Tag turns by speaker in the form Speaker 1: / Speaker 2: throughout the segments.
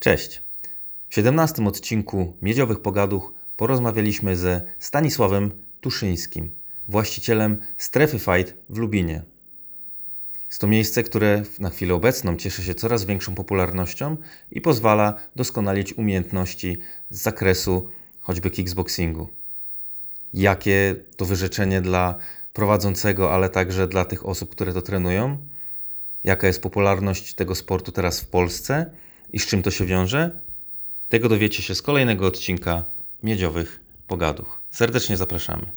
Speaker 1: Cześć. W 17 odcinku Miedziowych Pogaduch porozmawialiśmy ze Stanisławem Tuszyńskim, właścicielem Strefy Fight w Lubinie. Jest to miejsce, które na chwilę obecną cieszy się coraz większą popularnością i pozwala doskonalić umiejętności z zakresu choćby kickboxingu. Jakie to wyrzeczenie dla prowadzącego, ale także dla tych osób, które to trenują? Jaka jest popularność tego sportu teraz w Polsce i z czym to się wiąże? Tego dowiecie się z kolejnego odcinka Miedziowych Pogaduch. Serdecznie zapraszamy.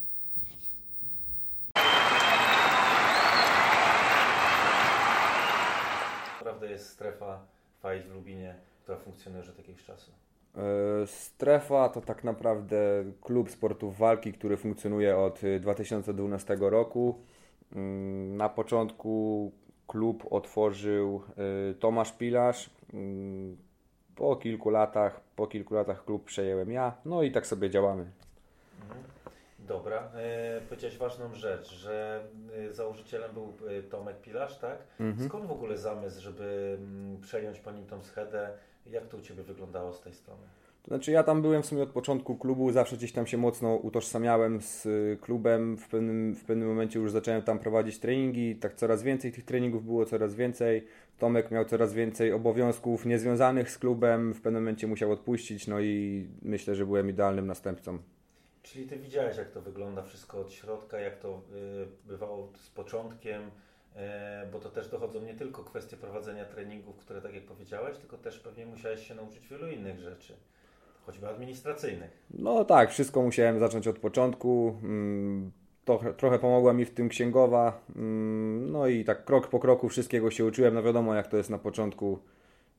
Speaker 1: Naprawdę jest strefa fight w Lubinie, która funkcjonuje już od jakiegoś czasu.
Speaker 2: E, Strefa to tak naprawdę klub sportów walki, który funkcjonuje od 2012 roku. Mm, Na początku klub otworzył e, Tomasz Pilarz. Mm, Po kilku latach, po kilku latach klub przejąłem ja. No i tak sobie działamy.
Speaker 1: Dobra, e, powiedziałeś ważną rzecz, że e, założycielem był e, Tomek Pilarz, tak?
Speaker 2: Mhm.
Speaker 1: Skąd w ogóle zamysł, żeby mm, przejąć po nim tą schedę? Jak to u Ciebie wyglądało z tej strony?
Speaker 2: To znaczy ja tam byłem w sumie od początku klubu, zawsze gdzieś tam się mocno utożsamiałem z y, klubem. W pewnym, w pewnym momencie już zacząłem tam prowadzić treningi, tak coraz więcej tych treningów było, coraz więcej. Tomek miał coraz więcej obowiązków niezwiązanych z klubem, w pewnym momencie musiał odpuścić, no i myślę, że byłem idealnym następcą.
Speaker 1: Czyli Ty widziałeś, jak to wygląda wszystko od środka, jak to y, bywało z początkiem, e, bo to też dochodzą nie tylko kwestie prowadzenia treningów, które tak jak powiedziałeś, tylko też pewnie musiałeś się nauczyć wielu innych rzeczy, choćby administracyjnych.
Speaker 2: No tak, wszystko musiałem zacząć od początku. Mm, Trochę, pomogła mi w tym księgowa. mm, No i tak krok po kroku wszystkiego się uczyłem. No wiadomo, jak to jest na początku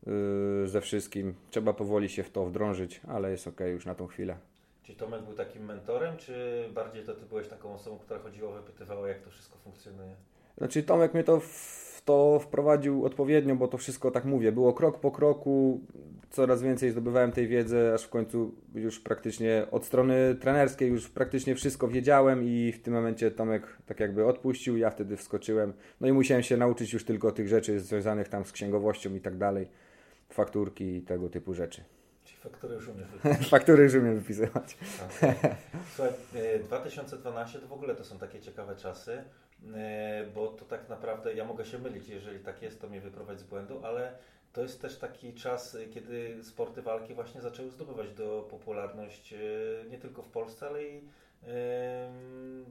Speaker 2: yy, ze wszystkim. Trzeba powoli się w to wdrążyć, ale jest ok już na tą chwilę.
Speaker 1: Czy Tomek był takim mentorem, czy bardziej to Ty byłeś taką osobą, która chodziła, wypytywała, jak to wszystko funkcjonuje?
Speaker 2: Znaczy Tomek mnie to w to wprowadził odpowiednio, bo to wszystko tak mówię. Było krok po kroku, coraz więcej zdobywałem tej wiedzy, aż w końcu już praktycznie od strony trenerskiej już praktycznie wszystko wiedziałem i w tym momencie Tomek tak jakby odpuścił, ja wtedy wskoczyłem. No i musiałem się nauczyć już tylko tych rzeczy związanych tam z księgowością i tak dalej, fakturki i tego typu rzeczy.
Speaker 1: Faktury już umiesz wypytywać.
Speaker 2: Faktury już umiem wypisywać.
Speaker 1: Słuchaj, e, 2012 to w ogóle to są takie ciekawe czasy, e, bo to tak naprawdę, ja mogę się mylić, jeżeli tak jest, to mnie wyprowadź z błędu, ale to jest też taki czas, e, kiedy sporty walki właśnie zaczęły zdobywać do popularność e, nie tylko w Polsce, ale i e,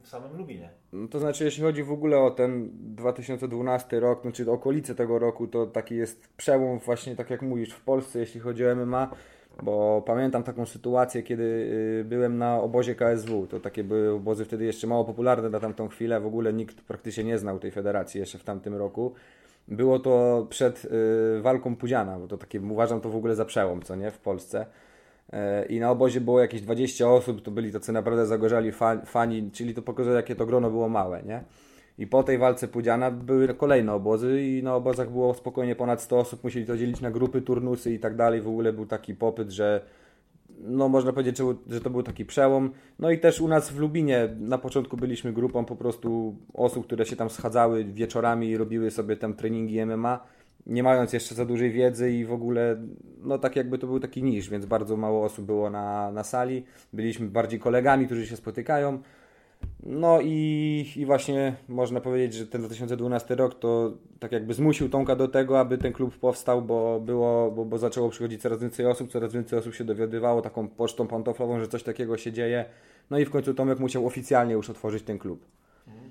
Speaker 1: w samym Lubinie.
Speaker 2: No To znaczy, jeśli chodzi w ogóle o ten 2012 rok, no czy okolice tego roku, to taki jest przełom właśnie, tak jak mówisz, w Polsce, jeśli chodzi o MMA, bo pamiętam taką sytuację, kiedy y, byłem na obozie KSW, to takie były obozy wtedy jeszcze mało popularne na tamtą chwilę, w ogóle nikt praktycznie nie znał tej federacji jeszcze w tamtym roku. Było to przed y, walką Pudziana, bo to takie, uważam to w ogóle za przełom, co nie, w Polsce. E, I na obozie było jakieś 20 osób, to byli tacy naprawdę zagorzali fa- fani, czyli to pokazuje, jakie to grono było małe, nie? I po tej walce Pudziana były kolejne obozy i na obozach było spokojnie ponad 100 osób, musieli to dzielić na grupy, turnusy i tak dalej. W ogóle był taki popyt, że no można powiedzieć, że, to był taki przełom. No i też u nas w Lubinie na początku byliśmy grupą po prostu osób, które się tam schadzały wieczorami i robiły sobie tam treningi MMA, nie mając jeszcze za dużej wiedzy i w ogóle, no tak jakby to był taki niż, więc bardzo mało osób było na, na sali. Byliśmy bardziej kolegami, którzy się spotykają. No i, i właśnie można powiedzieć, że ten 2012 rok to tak jakby zmusił Tomka do tego, aby ten klub powstał, bo, było, bo, bo zaczęło przychodzić coraz więcej osób, coraz więcej osób się dowiadywało taką pocztą pantoflową, że coś takiego się dzieje. No i w końcu Tomek musiał oficjalnie już otworzyć ten klub.
Speaker 1: Mhm.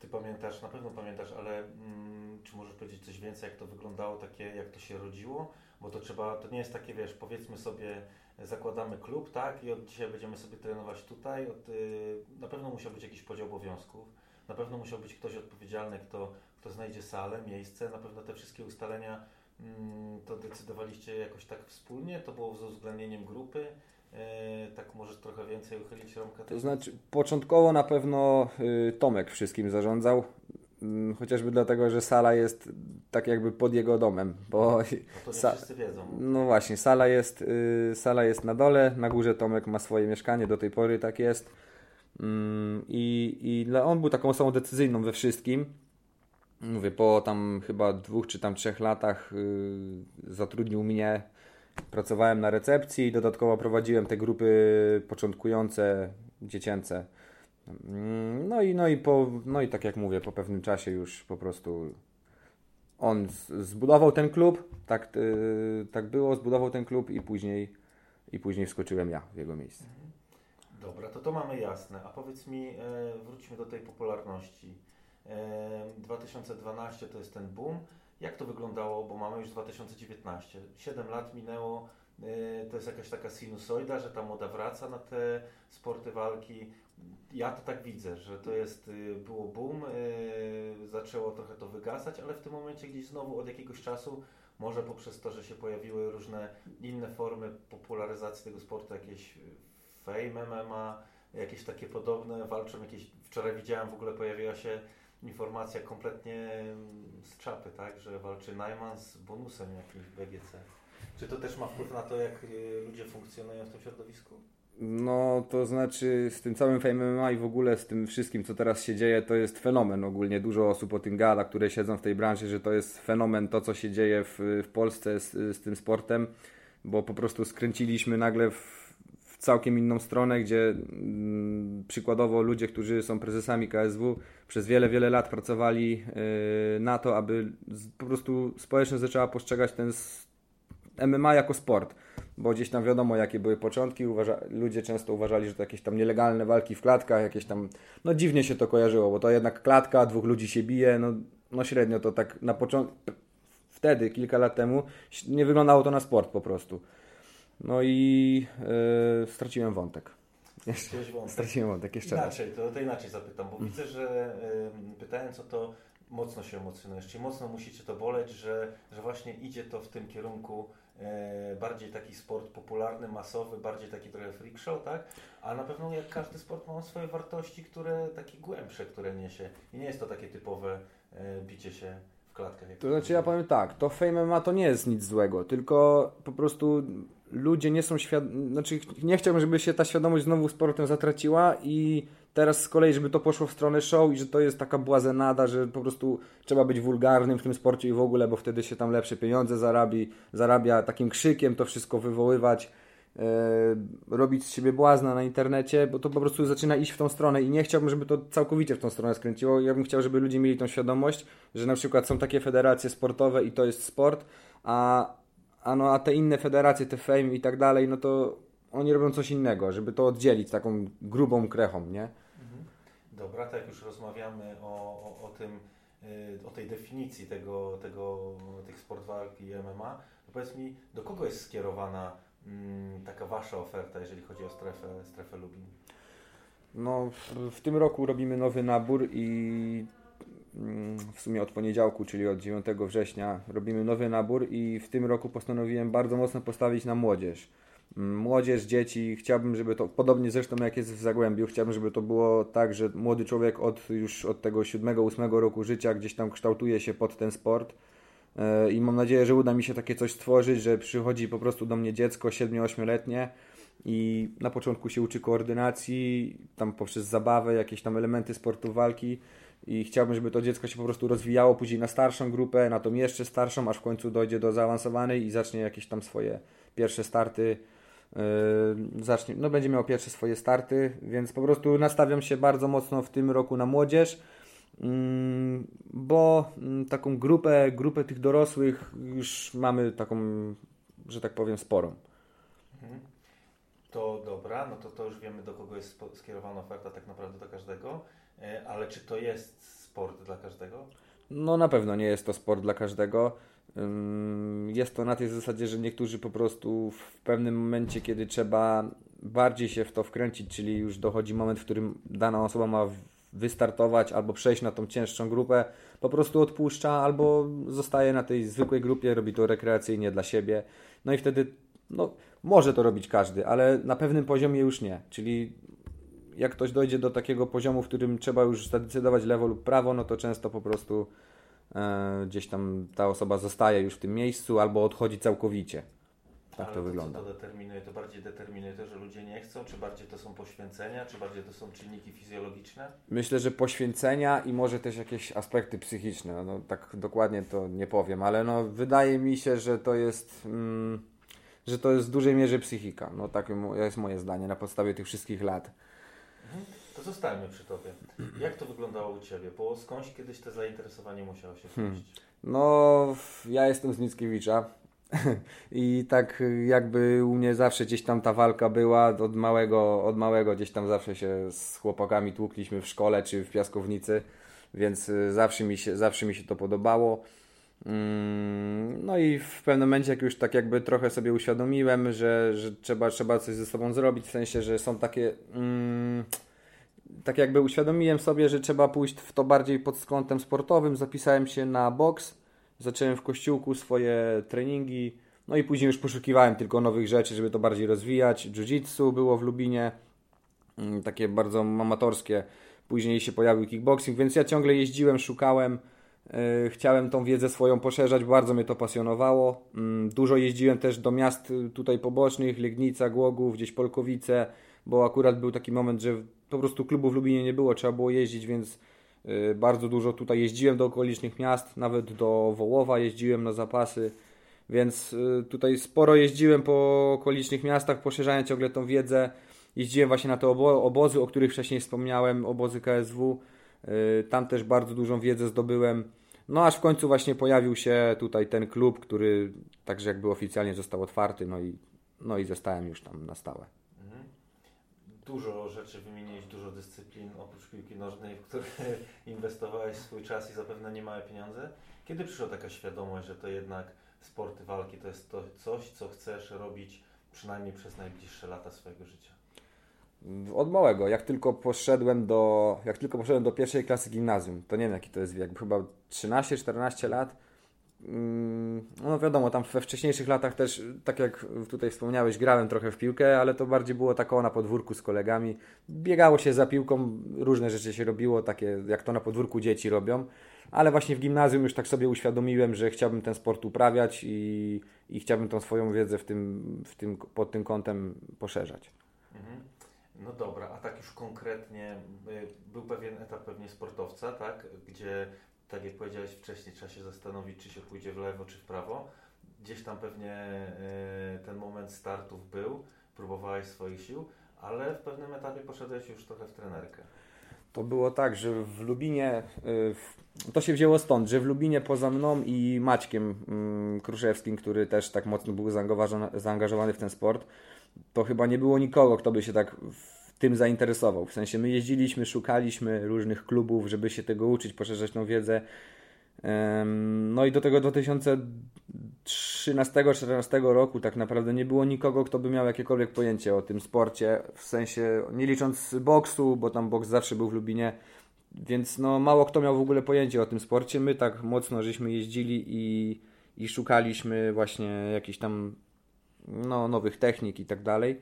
Speaker 1: Ty pamiętasz, na pewno pamiętasz, ale mm, czy możesz powiedzieć coś więcej, jak to wyglądało, takie, jak to się rodziło? Bo to trzeba, to nie jest takie, wiesz, powiedzmy sobie, zakładamy klub, tak, i od dzisiaj będziemy sobie trenować tutaj. Od, y, na pewno musiał być jakiś podział obowiązków, na pewno musiał być ktoś odpowiedzialny, kto, kto znajdzie salę, miejsce, na pewno te wszystkie ustalenia mm, to decydowaliście jakoś tak wspólnie, to było z uwzględnieniem grupy. E, tak możesz trochę więcej uchylić rąbkę?
Speaker 2: To znaczy, początkowo na pewno y, Tomek wszystkim zarządzał, mm, chociażby dlatego, że sala jest tak jakby pod jego domem, bo
Speaker 1: No to wszyscy wiedzą.
Speaker 2: no właśnie, sala jest, y, sala jest na dole, na górze Tomek ma swoje mieszkanie, do tej pory tak jest. I, i dla- on był taką osobą decyzyjną we wszystkim. Mówię, po tam chyba dwóch czy tam trzech latach y, zatrudnił mnie pracowałem na recepcji i dodatkowo prowadziłem te grupy początkujące, dziecięce. Mm, No i, no, i po, no i tak jak mówię, po pewnym czasie już po prostu on zbudował ten klub, tak, y, tak było, zbudował ten klub i później, i później wskoczyłem ja w jego miejsce.
Speaker 1: Dobra, to to mamy jasne. A powiedz mi, e, wróćmy do tej popularności. E, 2012 to jest ten boom. Jak to wyglądało, bo mamy już 2019. 7 lat minęło. E, to jest jakaś taka sinusoida, że ta moda wraca na te sporty walki. Ja to tak widzę, że to jest, y, było boom, y, zaczęło trochę to wygasać, ale w tym momencie gdzieś znowu od jakiegoś czasu, może poprzez to, że się pojawiły różne inne formy popularyzacji tego sportu, jakieś Fame MMA, jakieś takie podobne, walczą jakieś, wczoraj widziałem w ogóle pojawiła się informacja kompletnie mm, z czapy, tak, że walczy Najman z bonusem jakimś w BGC. Czy to też ma wpływ na to, jak y, ludzie funkcjonują w tym środowisku?
Speaker 2: No, to znaczy z tym całym Fame MMA i w ogóle z tym wszystkim, co teraz się dzieje, to jest fenomen ogólnie. Dużo osób o tym gada, które siedzą w tej branży, że to jest fenomen to, co się dzieje w, w Polsce z, z tym sportem, bo po prostu skręciliśmy nagle w, w całkiem inną stronę, gdzie mm, przykładowo ludzie, którzy są prezesami KSW, przez wiele, wiele lat pracowali yy, na to, aby z, po prostu społeczność zaczęła postrzegać ten MMA jako sport bo gdzieś tam wiadomo, jakie były początki. Uważa, ludzie często uważali, że to jakieś tam nielegalne walki w klatkach, jakieś tam. No dziwnie się to kojarzyło, bo to jednak klatka, dwóch ludzi się bije. No, no średnio to tak na początku. Wtedy, kilka lat temu, nie wyglądało to na sport po prostu. No i yy, straciłem wątek. Jeszcze,
Speaker 1: wątek?
Speaker 2: straciłem wątek jeszcze raz.
Speaker 1: Inaczej, to, to inaczej zapytam, bo widzę, że ym, pytając o to, mocno się emocjonujesz, czyli mocno musicie to boleć, że, że właśnie idzie to w tym kierunku bardziej taki sport popularny, masowy, bardziej taki trochę freak show, tak? A na pewno jak każdy sport ma swoje wartości, które takie głębsze, które niesie. I nie jest to takie typowe e, bicie się w klatkach. jak
Speaker 2: To znaczy ja powiem tak, to Fame MMA to nie jest nic złego, tylko po prostu ludzie nie są świadomi, znaczy nie chciałbym, żeby się ta świadomość znowu sportem zatraciła i teraz z kolei, żeby to poszło w stronę show i że to jest taka błazenada, że po prostu trzeba być wulgarnym w tym sporcie i w ogóle, bo wtedy się tam lepsze pieniądze zarabi, zarabia takim krzykiem to wszystko wywoływać, e, robić z siebie błazna na internecie, bo to po prostu zaczyna iść w tą stronę i nie chciałbym, żeby to całkowicie w tą stronę skręciło. Ja bym chciał, żeby ludzie mieli tą świadomość, że na przykład są takie federacje sportowe i to jest sport, a, a, no, a te inne federacje, te fame i tak dalej, no to oni robią coś innego, żeby to oddzielić taką grubą krechą, nie?
Speaker 1: Dobra, tak jak już rozmawiamy o, o, o tym, y, o tej definicji tego, tego, tych sport walki i MMA, to powiedz mi, do kogo jest skierowana mm, taka Wasza oferta, jeżeli chodzi o strefę, strefę Lubin?
Speaker 2: No, w, w tym roku robimy nowy nabór i mm, w sumie od poniedziałku, czyli od 9 września robimy nowy nabór i w tym roku postanowiłem bardzo mocno postawić na młodzież. Młodzież, dzieci, chciałbym, żeby to, podobnie zresztą jak jest w Zagłębiu, chciałbym, żeby to było tak, że młody człowiek od już od tego 7-8 roku życia gdzieś tam kształtuje się pod ten sport. E, I mam nadzieję, że uda mi się takie coś stworzyć, że przychodzi po prostu do mnie dziecko 7-8-letnie i na początku się uczy koordynacji, tam poprzez zabawę, jakieś tam elementy sportu walki i chciałbym, żeby to dziecko się po prostu rozwijało później na starszą grupę, na tą jeszcze starszą, aż w końcu dojdzie do zaawansowanej i zacznie jakieś tam swoje pierwsze starty. Yy, zacznie, no będzie miał pierwsze swoje starty, więc po prostu nastawiam się bardzo mocno w tym roku na młodzież, mm, bo mm, taką grupę, grupę tych dorosłych już mamy taką, że tak powiem, sporą.
Speaker 1: Mhm. To dobra, no to, to już wiemy, do kogo jest skierowana oferta tak naprawdę do każdego, E, ale czy to jest sport dla każdego?
Speaker 2: No na pewno nie jest to sport dla każdego. Jest to na tej zasadzie, że niektórzy po prostu w pewnym momencie, kiedy trzeba bardziej się w to wkręcić, czyli już dochodzi moment, w którym dana osoba ma wystartować albo przejść na tą cięższą grupę, po prostu odpuszcza albo zostaje na tej zwykłej grupie, robi to rekreacyjnie dla siebie. No i wtedy no, może to robić każdy, ale na pewnym poziomie już nie. Czyli jak ktoś dojdzie do takiego poziomu, w którym trzeba już zadecydować lewo lub prawo, no to często po prostu gdzieś tam ta osoba zostaje już w tym miejscu albo odchodzi całkowicie. Tak
Speaker 1: Ale
Speaker 2: to wygląda.
Speaker 1: Co to determinuje? To bardziej determinuje to, że ludzie nie chcą, czy bardziej to są poświęcenia, czy bardziej to są czynniki fizjologiczne?
Speaker 2: Myślę, że poświęcenia i może też jakieś aspekty psychiczne. No, tak dokładnie to nie powiem, ale no, wydaje mi się, że to jest. Mm, że to jest w dużej mierze psychika. No tak jest moje zdanie na podstawie tych wszystkich lat.
Speaker 1: Mhm. To zostańmy przy Tobie. Jak to wyglądało u Ciebie? Bo skądś kiedyś to zainteresowanie musiało się hmm.
Speaker 2: No, ja jestem z Mickiewicza. I tak jakby u mnie zawsze gdzieś tam ta walka była, od małego, od małego gdzieś tam zawsze się z chłopakami tłukliśmy w szkole czy w piaskownicy, więc y, zawsze mi się, zawsze mi się to podobało. Mm, no i w pewnym momencie, jak już tak jakby trochę sobie uświadomiłem, że, że trzeba, trzeba coś ze sobą zrobić, w sensie, że są takie. Mm, tak jakby uświadomiłem sobie, że trzeba pójść w to bardziej pod kątem sportowym. Zapisałem się na boks, zacząłem w kościółku swoje treningi, no i później już poszukiwałem tylko nowych rzeczy, żeby to bardziej rozwijać. Jiu-jitsu było w Lubinie, mm, takie bardzo amatorskie. Później się pojawił kickboxing, więc ja ciągle jeździłem, szukałem. Yy, chciałem tą wiedzę swoją poszerzać, bardzo mnie to pasjonowało. Yy, dużo jeździłem też do miast y, tutaj pobocznych, Legnica, Głogów, gdzieś Polkowice, bo akurat był taki moment, że po prostu klubu w Lubinie nie było, trzeba było jeździć, więc y, bardzo dużo tutaj jeździłem do okolicznych miast, nawet do Wołowa jeździłem na zapasy, więc y, tutaj sporo jeździłem po okolicznych miastach, poszerzając ciągle tą wiedzę. Jeździłem właśnie na te obozy, o których wcześniej wspomniałem, obozy KSW. Y, tam też bardzo dużą wiedzę zdobyłem. No aż w końcu właśnie pojawił się tutaj ten klub, który także jakby oficjalnie został otwarty, no i, no i zostałem już tam na stałe
Speaker 1: dużo rzeczy wymieniłeś, dużo dyscyplin oprócz piłki nożnej, w które inwestowałeś swój czas i zapewne nie małe pieniądze. Kiedy przyszła taka świadomość, że to jednak sporty walki to jest to coś, co chcesz robić przynajmniej przez najbliższe lata swojego życia?
Speaker 2: Od małego, jak tylko poszedłem do, jak tylko poszedłem do pierwszej klasy gimnazjum, to nie wiem jaki to jest wiek, chyba 13-14 lat, no wiadomo, tam we wcześniejszych latach też, tak jak tutaj wspomniałeś, grałem trochę w piłkę, ale to bardziej było tako na podwórku z kolegami. Biegało się za piłką, różne rzeczy się robiło, takie jak to na podwórku dzieci robią. Ale właśnie w gimnazjum już tak sobie uświadomiłem, że chciałbym ten sport uprawiać i, i chciałbym tą swoją wiedzę w tym, w tym, pod tym kątem poszerzać. Mhm.
Speaker 1: No dobra, a tak już konkretnie, y, był pewien etap pewnie sportowca, tak, gdzie tak jak powiedziałeś wcześniej, trzeba się zastanowić, czy się pójdzie w lewo, czy w prawo. Gdzieś tam pewnie e, ten moment startów był, próbowałeś swoich sił, ale w pewnym etapie poszedłeś już trochę w trenerkę.
Speaker 2: To było tak, że w Lubinie, e, to się wzięło stąd, że w Lubinie poza mną i Maćkiem mm, Kruszewskim, który też tak mocno był zaangażowany w ten sport, to chyba nie było nikogo, kto by się tak tym zainteresował. W sensie my jeździliśmy, szukaliśmy różnych klubów, żeby się tego uczyć, poszerzać tą wiedzę. No i do tego 2013-2014 roku tak naprawdę nie było nikogo, kto by miał jakiekolwiek pojęcie o tym sporcie, w sensie nie licząc boksu, bo tam boks zawsze był w Lubinie, więc no mało kto miał w ogóle pojęcie o tym sporcie. My tak mocno żeśmy jeździli i, i szukaliśmy właśnie jakichś tam no, nowych technik i tak dalej.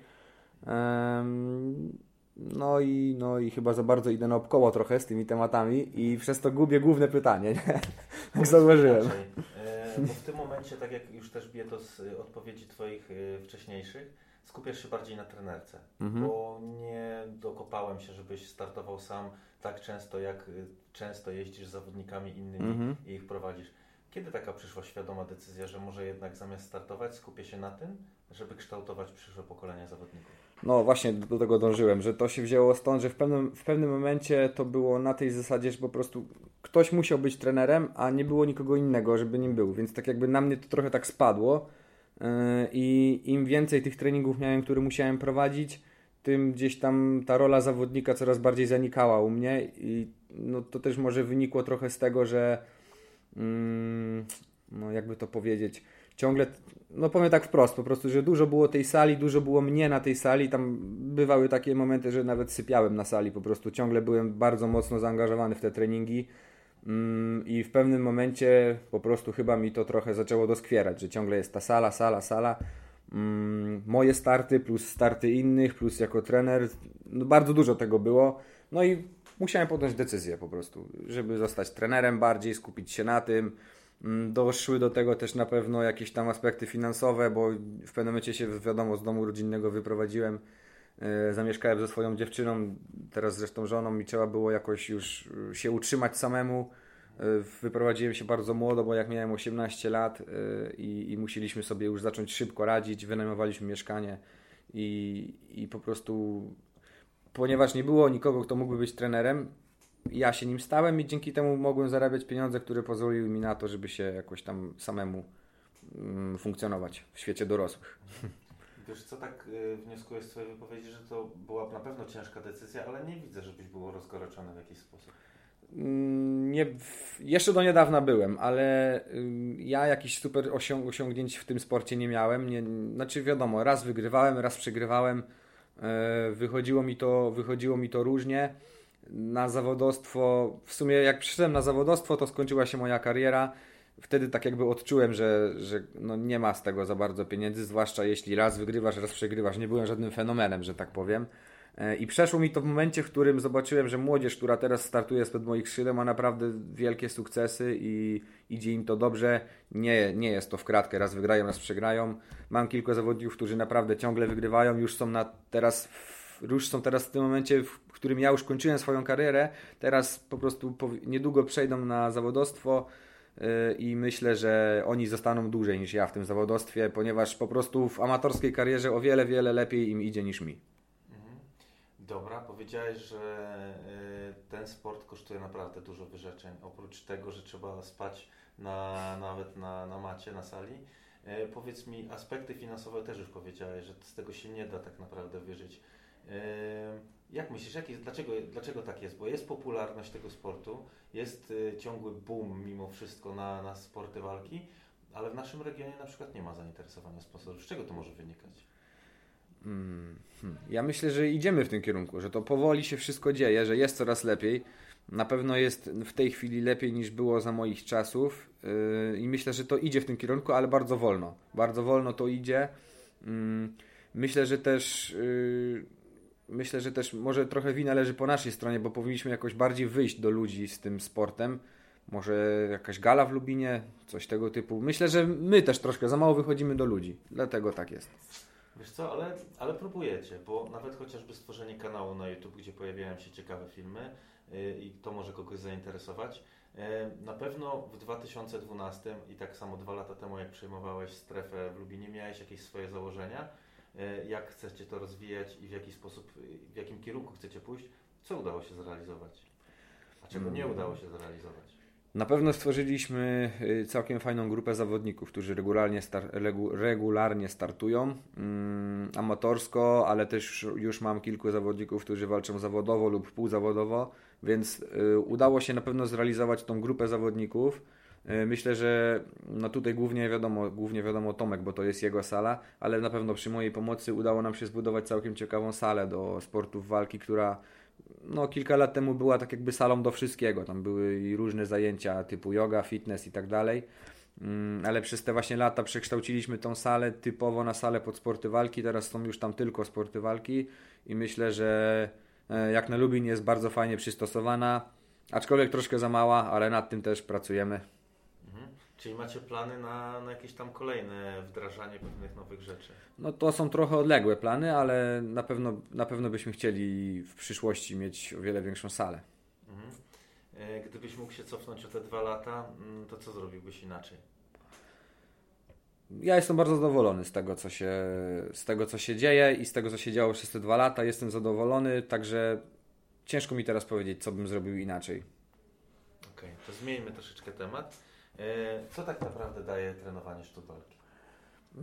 Speaker 2: No i, no i chyba za bardzo idę naokoło trochę z tymi tematami i przez to gubię główne pytanie, nie? Tak zauważyłem.
Speaker 1: E, bo w tym momencie, tak jak już też bije to z odpowiedzi Twoich e, wcześniejszych, skupiasz się bardziej na trenerce, mhm. bo nie dokopałem się, żebyś startował sam tak często, jak e, często jeździsz z zawodnikami innymi mhm. i ich prowadzisz. Kiedy taka przyszła świadoma decyzja, że może jednak zamiast startować skupię się na tym, żeby kształtować przyszłe pokolenia zawodników?
Speaker 2: No właśnie do tego dążyłem, że to się wzięło stąd, że w pewnym, w pewnym momencie to było na tej zasadzie, że po prostu ktoś musiał być trenerem, a nie było nikogo innego, żeby nim był, więc tak jakby na mnie to trochę tak spadło. Yy, i im więcej tych treningów miałem, które musiałem prowadzić, tym gdzieś tam ta rola zawodnika coraz bardziej zanikała u mnie. I no to też może wynikło trochę z tego, że yy, no jakby to powiedzieć, ciągle, no powiem tak wprost, po prostu, że dużo było tej sali, dużo było mnie na tej sali, tam bywały takie momenty, że nawet sypiałem na sali, po prostu ciągle byłem bardzo mocno zaangażowany w te treningi mm, i w pewnym momencie po prostu chyba mi to trochę zaczęło doskwierać, że ciągle jest ta sala, sala, sala, mm, moje starty plus starty innych, plus jako trener, no bardzo dużo tego było, no i musiałem podjąć decyzję po prostu, żeby zostać trenerem bardziej, skupić się na tym, doszły do tego też na pewno jakieś tam aspekty finansowe, bo w pewnym momencie się, wiadomo, z domu rodzinnego wyprowadziłem. E, zamieszkałem ze swoją dziewczyną, teraz zresztą żoną, i trzeba było jakoś już się utrzymać samemu. Wyprowadziłem się bardzo młodo, bo jak miałem 18 lat i, i musieliśmy sobie już zacząć szybko radzić, wynajmowaliśmy mieszkanie i, i po prostu, ponieważ nie było nikogo, kto mógłby być trenerem, ja się nim stałem i dzięki temu mogłem zarabiać pieniądze, które pozwoliły mi na to, żeby się jakoś tam samemu mm, funkcjonować w świecie dorosłych.
Speaker 1: Wiesz co, tak y, wnioskuję z Twojej wypowiedzi, że to była na pewno ciężka decyzja, ale nie widzę, żebyś był rozgoryczony w jakiś sposób.
Speaker 2: Mm, nie, jeszcze do niedawna byłem, ale y, ja jakichś super osiąg osiągnięć w tym sporcie nie miałem. Nie, znaczy wiadomo, raz wygrywałem, raz przegrywałem. E, wychodziło mi to, wychodziło mi to różnie. Na zawodostwo, w sumie jak przyszedłem na zawodostwo, to skończyła się moja kariera. Wtedy tak jakby odczułem, że, że no nie ma z tego za bardzo pieniędzy, zwłaszcza jeśli raz wygrywasz, raz przegrywasz. Nie byłem żadnym fenomenem, że tak powiem. E, I przeszło mi to w momencie, w którym zobaczyłem, że młodzież, która teraz startuje spod moich skrzydeł, ma naprawdę wielkie sukcesy i idzie im to dobrze. Nie, nie jest to w kratkę, raz wygrają, raz przegrają. Mam kilku zawodników, którzy naprawdę ciągle wygrywają, już są na teraz już są teraz w tym momencie, w którym ja już kończyłem swoją karierę. Teraz po prostu niedługo przejdą na zawodostwo e, i myślę, że oni zostaną dłużej niż ja w tym zawodostwie, ponieważ po prostu w amatorskiej karierze o wiele, wiele lepiej im idzie niż mi.
Speaker 1: Dobra, powiedziałeś, że y, ten sport kosztuje naprawdę dużo wyrzeczeń. Oprócz tego, że trzeba spać na, nawet na, na macie, na sali. Y, powiedz mi, aspekty finansowe też już powiedziałeś, że z tego się nie da tak naprawdę wyżyć. Y, jak myślisz, jak jest, dlaczego, dlaczego tak jest? Bo jest popularność tego sportu, jest ciągły boom mimo wszystko na, na sporty walki, ale w naszym regionie na przykład nie ma zainteresowania sponsorów. Z czego to może wynikać?
Speaker 2: Hmm. Ja myślę, że idziemy w tym kierunku, że to powoli się wszystko dzieje, że jest coraz lepiej. Na pewno jest w tej chwili lepiej niż było za moich czasów yy, i myślę, że to idzie w tym kierunku, ale bardzo wolno. Bardzo wolno to idzie. Yy, myślę, że też yy, myślę, że też może trochę wina leży po naszej stronie, bo powinniśmy jakoś bardziej wyjść do ludzi z tym sportem. Może jakaś gala w Lubinie, coś tego typu. Myślę, że my też troszkę za mało wychodzimy do ludzi. Dlatego tak jest.
Speaker 1: Wiesz co, ale, ale próbujecie, bo nawet chociażby stworzenie kanału na YouTube, gdzie pojawiają się ciekawe filmy yy, i to może kogoś zainteresować. Yy, na pewno w 2012 i tak samo dwa lata temu, jak przejmowałeś strefę w Lubinie, miałeś jakieś swoje założenia, jak chcecie to rozwijać i w jaki sposób, w jakim kierunku chcecie pójść. Co udało się zrealizować? A czego nie mm. udało się zrealizować?
Speaker 2: Na pewno stworzyliśmy y, całkiem fajną grupę zawodników, którzy regularnie, star regularnie startują mm, amatorsko, ale też już mam kilku zawodników, którzy walczą zawodowo lub półzawodowo, więc y, udało się na pewno zrealizować tą grupę zawodników. Y, myślę, że no tutaj głównie wiadomo, głównie wiadomo Tomek, bo to jest jego sala, ale na pewno przy mojej pomocy udało nam się zbudować całkiem ciekawą salę do sportów walki, która no, kilka lat temu była tak jakby salą do wszystkiego. Tam były różne zajęcia typu yoga, fitness i tak dalej. Mm, ale przez te właśnie lata przekształciliśmy tą salę typowo na salę pod sporty walki. Teraz są już tam tylko sporty walki i myślę, że e, jak na Lubin jest bardzo fajnie przystosowana, aczkolwiek troszkę za mała, ale nad tym też pracujemy.
Speaker 1: Czyli macie plany na, na jakieś tam kolejne wdrażanie pewnych nowych rzeczy?
Speaker 2: No to są trochę odległe plany, ale na pewno, na pewno byśmy chcieli w przyszłości mieć o wiele większą salę. Mhm.
Speaker 1: E, gdybyś mógł się cofnąć o te dwa lata, mm, to co zrobiłbyś inaczej?
Speaker 2: Ja jestem bardzo zadowolony z tego, co się, z tego, co się dzieje i z tego, co się działo przez te dwa lata. Jestem zadowolony, także ciężko mi teraz powiedzieć, co bym zrobił inaczej.
Speaker 1: Okej, okay, to zmieńmy troszeczkę temat. E, co tak naprawdę daje trenowanie sztuk walki?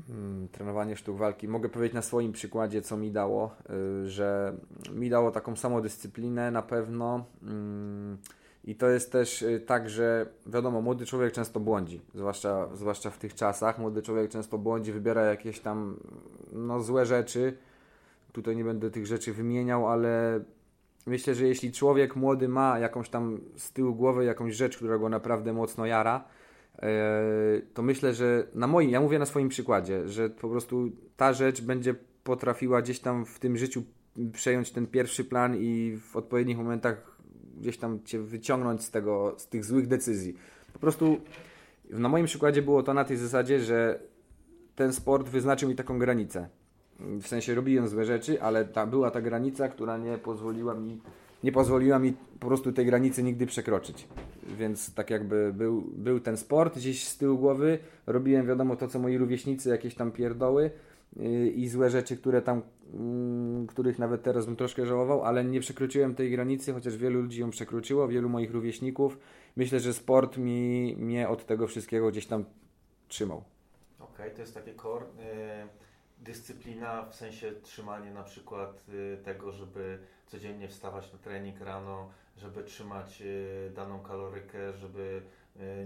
Speaker 2: Hmm, trenowanie sztuk walki. Mogę powiedzieć na swoim przykładzie, co mi dało, y, że mi dało taką samodyscyplinę na pewno. Mm, I to jest też y, tak, że wiadomo, młody człowiek często błądzi, zwłaszcza, zwłaszcza w tych czasach. Młody człowiek często błądzi, wybiera jakieś tam no, złe rzeczy. Tutaj nie będę tych rzeczy wymieniał, ale myślę, że jeśli człowiek młody ma jakąś tam z tyłu głowy jakąś rzecz, która go naprawdę mocno jara, to myślę, że na moim, ja mówię na swoim przykładzie, że po prostu ta rzecz będzie potrafiła gdzieś tam w tym życiu przejąć ten pierwszy plan i w odpowiednich momentach gdzieś tam cię wyciągnąć z tego, z tych złych decyzji. Po prostu na moim przykładzie było to na tej zasadzie, że ten sport wyznaczył mi taką granicę w sensie robiłem złe rzeczy, ale ta, była ta granica, która nie pozwoliła mi nie pozwoliła mi po prostu tej granicy nigdy przekroczyć. Więc tak jakby był, był ten sport gdzieś z tyłu głowy, robiłem wiadomo to, co moi rówieśnicy, jakieś tam pierdoły yy, i złe rzeczy, które tam, yy, których nawet teraz bym troszkę żałował, ale nie przekroczyłem tej granicy, chociaż wielu ludzi ją przekroczyło, wielu moich rówieśników. Myślę, że sport mi, mnie od tego wszystkiego gdzieś tam trzymał.
Speaker 1: Okej, to jest takie core. Y, dyscyplina w sensie trzymanie na przykład y, tego, żeby codziennie wstawać na trening rano, żeby trzymać y, daną kalorykę, żeby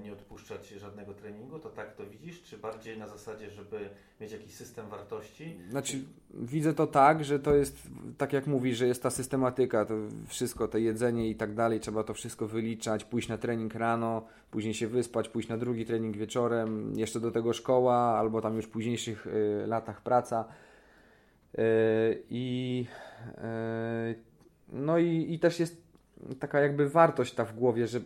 Speaker 1: nie odpuszczać żadnego treningu, to tak to widzisz? Czy bardziej na zasadzie, żeby mieć jakiś system wartości?
Speaker 2: Znaczy, widzę to tak, że to jest, tak jak mówisz, że jest ta systematyka, to wszystko, to jedzenie i tak dalej, trzeba to wszystko wyliczać, pójść na trening rano, później się wyspać, pójść na drugi trening wieczorem, jeszcze do tego szkoła, albo tam już w późniejszych y, latach praca. Y, I y, no i, i też jest taka jakby wartość ta w głowie, że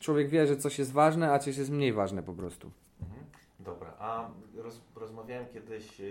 Speaker 2: człowiek wie, że coś jest ważne, a coś jest mniej ważne po prostu.
Speaker 1: Mhm. Dobra, a roz, rozmawiałem kiedyś yy,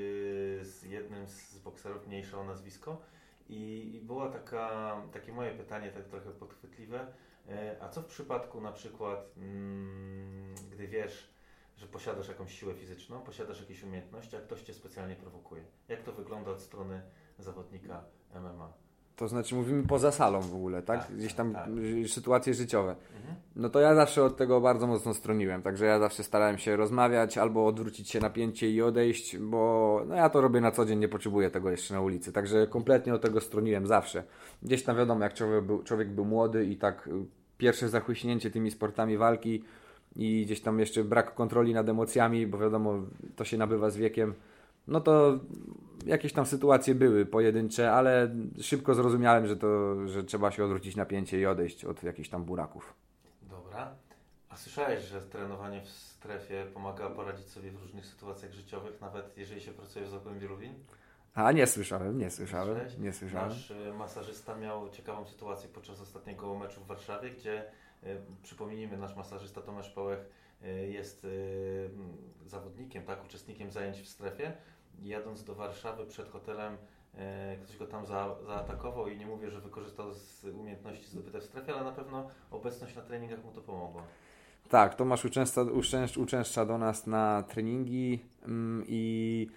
Speaker 1: z jednym z bokserów, mniejsze o nazwisko, i, i było taka, takie moje pytanie, tak trochę podchwytliwe. Yy, a co w przypadku na przykład, mm, gdy wiesz, że posiadasz jakąś siłę fizyczną, posiadasz jakieś umiejętności, a ktoś cię specjalnie prowokuje? Jak to wygląda od strony zawodnika MMA?
Speaker 2: To znaczy mówimy poza salą w ogóle, tak?
Speaker 1: Tak,
Speaker 2: Gdzieś tam
Speaker 1: tak.
Speaker 2: sytuacje życiowe.
Speaker 1: Mhm.
Speaker 2: No to ja zawsze od tego bardzo mocno stroniłem, także ja zawsze starałem się rozmawiać albo odwrócić się napięcie i odejść, bo no ja to robię na co dzień, nie potrzebuję tego jeszcze na ulicy, także kompletnie od tego stroniłem zawsze. Gdzieś tam wiadomo, jak człowiek był, człowiek był młody i tak y, pierwsze zachłyśnięcie tymi sportami walki i gdzieś tam jeszcze brak kontroli nad emocjami, bo wiadomo, to się nabywa z wiekiem, no to jakieś tam sytuacje były pojedyncze, ale szybko zrozumiałem, że to, że trzeba się odwrócić napięcie i odejść od jakichś tam buraków.
Speaker 1: Dobra. A słyszałeś, że trenowanie w strefie pomaga poradzić sobie w różnych sytuacjach życiowych, nawet jeżeli się pracuje w Zagłębiu Lubin?
Speaker 2: A nie słyszałem, nie słyszałem,
Speaker 1: Słyszałeś?
Speaker 2: nie słyszałem.
Speaker 1: Nasz y, masażysta miał ciekawą sytuację podczas ostatniego meczu w Warszawie, gdzie y, przypomnijmy, nasz masażysta Tomasz Pałech y, jest zawodnikiem, tak, uczestnikiem zajęć w strefie. Jadąc do Warszawy przed hotelem, y, ktoś go tam za, zaatakował i nie mówię, że wykorzystał z umiejętności zdobyte w strefie, ale na pewno obecność na treningach mu to pomogła.
Speaker 2: Tak, Tomasz uczęszcza, uczęszcza, uczęszcza do nas na treningi mm, i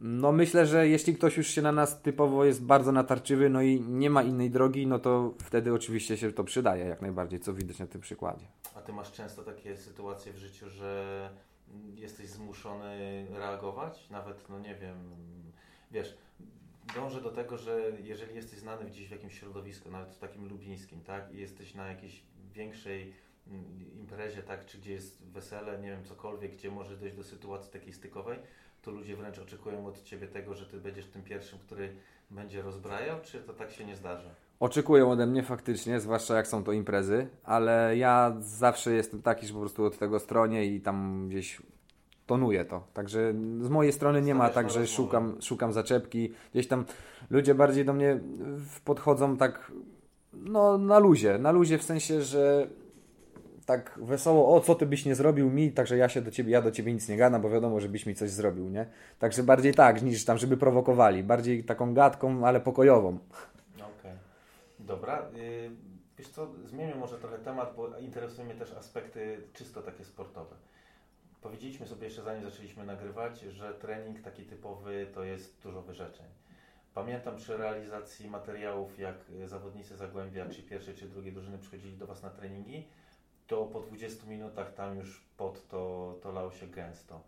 Speaker 2: no myślę, że jeśli ktoś już się na nas typowo jest bardzo natarczywy, no i nie ma innej drogi, no to wtedy oczywiście się to przydaje jak najbardziej, co widać na tym przykładzie.
Speaker 1: A ty masz często takie sytuacje w życiu, że jesteś zmuszony reagować? Nawet, no nie wiem, wiesz, dążę do tego, że jeżeli jesteś znany gdzieś w jakimś środowisku, nawet w takim lubińskim, tak, i jesteś na jakiejś większej mm, imprezie, tak, czy gdzie jest wesele, nie wiem, cokolwiek, gdzie może dojść do sytuacji takiej stykowej, to ludzie wręcz oczekują od ciebie tego, że ty będziesz tym pierwszym, który będzie rozbrajał, czy to tak się nie zdarza?
Speaker 2: Oczekują ode mnie faktycznie, zwłaszcza jak są to imprezy, ale ja zawsze jestem taki, że po prostu od tego stronie i tam gdzieś tonuję to. Także z mojej strony nie ma tak, że
Speaker 1: rozmowę.
Speaker 2: szukam, szukam zaczepki. Gdzieś tam ludzie bardziej do mnie podchodzą tak no na luzie, na luzie w sensie, że tak wesoło, o co ty byś nie zrobił mi, także ja się do ciebie, ja do ciebie nic nie gadam, bo wiadomo, żebyś mi coś zrobił, nie? Także bardziej tak, niż tam, żeby prowokowali, bardziej taką gadką, ale pokojową.
Speaker 1: Dobra. y, Wiesz co, zmienię może trochę temat, bo interesują mnie też aspekty czysto takie sportowe. Powiedzieliśmy sobie jeszcze zanim zaczęliśmy nagrywać, że trening taki typowy to jest dużo wyrzeczeń. Pamiętam przy realizacji materiałów, jak y, zawodnicy Zagłębia, czy pierwszej, czy drugiej drużyny przychodzili do Was na treningi, to po 20 minutach tam już pod to, to lało się gęsto.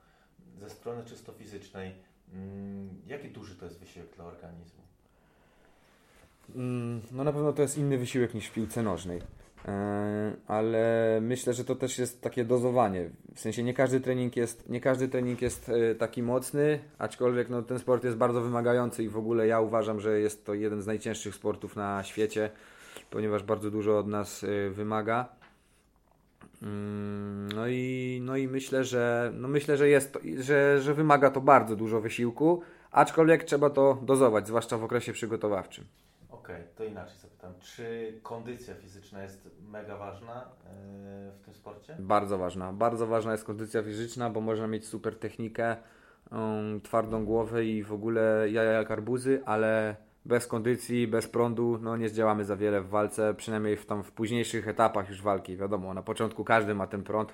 Speaker 1: Ze strony czysto fizycznej, mm, jaki duży to jest wysiłek dla organizmu?
Speaker 2: Mm, No na pewno to jest inny wysiłek niż w piłce nożnej. E, Ale myślę, że to też jest takie dozowanie. W sensie nie każdy trening jest, nie każdy trening jest e, taki mocny, aczkolwiek no, ten sport jest bardzo wymagający i w ogóle ja uważam, że jest to jeden z najcięższych sportów na świecie, ponieważ bardzo dużo od nas e, wymaga. Mm, No i, no i myślę, że, no myślę, że, jest to, że, że wymaga to bardzo dużo wysiłku, aczkolwiek trzeba to dozować, zwłaszcza w okresie przygotowawczym.
Speaker 1: Okej, to inaczej zapytam. Czy kondycja fizyczna jest mega ważna yy, w tym sporcie?
Speaker 2: Bardzo ważna. Bardzo ważna jest kondycja fizyczna, bo można mieć super technikę, um, twardą głowę i w ogóle jaja jak arbuzy, ale bez kondycji, bez prądu, no nie zdziałamy za wiele w walce, przynajmniej w, tam w późniejszych etapach już walki, wiadomo, na początku każdy ma ten prąd,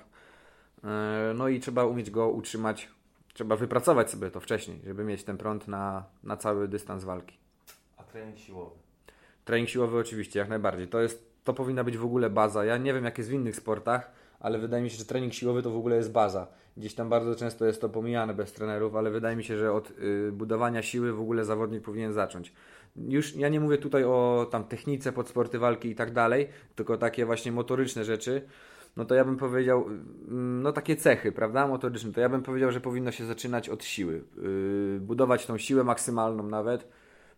Speaker 2: e, no i trzeba umieć go utrzymać, trzeba wypracować sobie to wcześniej, żeby mieć ten prąd na, na cały dystans walki.
Speaker 1: A trening siłowy?
Speaker 2: Trening siłowy oczywiście, jak najbardziej, to jest, to powinna być w ogóle baza, ja nie wiem jak jest w innych sportach, ale wydaje mi się, że trening siłowy to w ogóle jest baza. Gdzieś tam bardzo często jest to pomijane bez trenerów, ale wydaje mi się, że od y, budowania siły w ogóle zawodnik powinien zacząć. Już ja nie mówię tutaj o tam technice pod sporty walki i tak dalej, tylko takie właśnie motoryczne rzeczy. No to ja bym powiedział, mm, no takie cechy, prawda, motoryczne, to ja bym powiedział, że powinno się zaczynać od siły. Yy, budować tą siłę maksymalną nawet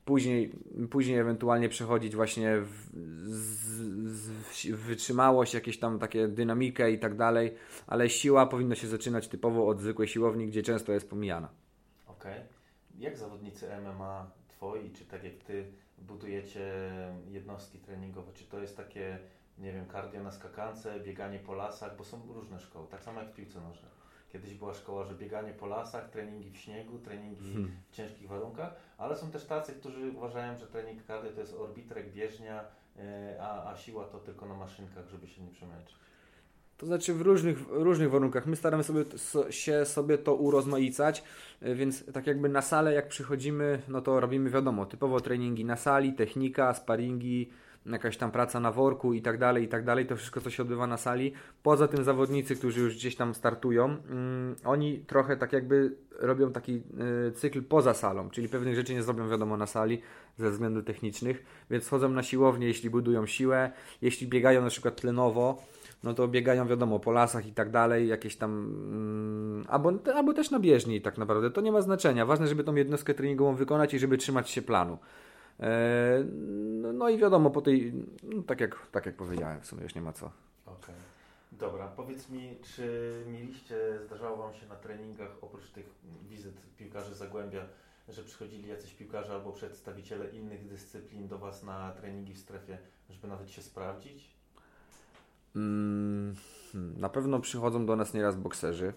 Speaker 2: później, później ewentualnie przechodzić właśnie w, z, z, w wytrzymałość, jakieś tam takie dynamikę i tak dalej, ale siła powinna się zaczynać typowo od zwykłej siłowni, gdzie często jest pomijana.
Speaker 1: Okej. Okay. Jak zawodnicy MMA twoi, czy tak jak ty budujecie jednostki treningowe, czy to jest takie, nie wiem, kardio na skakance, bieganie po lasach, bo są różne szkoły, tak samo jak w piłce nożnej. Kiedyś była szkoła, że bieganie po lasach, treningi w śniegu, treningi hmm. w ciężkich warunkach, ale są też tacy, którzy uważają, że trening kardio to jest orbitrek, bieżnia, e, a, a siła to tylko na maszynkach, żeby się nie przemęczyć.
Speaker 2: To znaczy w różnych, różnych warunkach. My staramy sobie, so, się sobie to urozmaicać, e, więc tak jakby na salę jak przychodzimy, no to robimy wiadomo, typowo treningi na sali, technika, sparingi, jakaś tam praca na worku i tak dalej, i tak dalej, to wszystko, co się odbywa na sali. Poza tym zawodnicy, którzy już gdzieś tam startują, mm, oni trochę tak jakby robią taki y, cykl poza salą, czyli pewnych rzeczy nie zrobią wiadomo na sali ze względów technicznych, więc wchodzą na siłownię, jeśli budują siłę, jeśli biegają na przykład tlenowo, no to biegają wiadomo po lasach i tak dalej, jakieś tam mm, albo, albo też na bieżni tak naprawdę, to nie ma znaczenia, ważne, żeby tą jednostkę treningową wykonać i żeby trzymać się planu. E, no, no i wiadomo, po tej, no, tak, jak, tak jak powiedziałem, w sumie już nie ma co.
Speaker 1: Okay. Dobra, powiedz mi, czy mieliście, zdarzało Wam się na treningach, oprócz tych wizyt piłkarzy Zagłębia, że przychodzili jacyś piłkarze albo przedstawiciele innych dyscyplin do Was na treningi w strefie, żeby nawet się sprawdzić?
Speaker 2: Mm, hmm, na pewno przychodzą do nas nieraz bokserzy,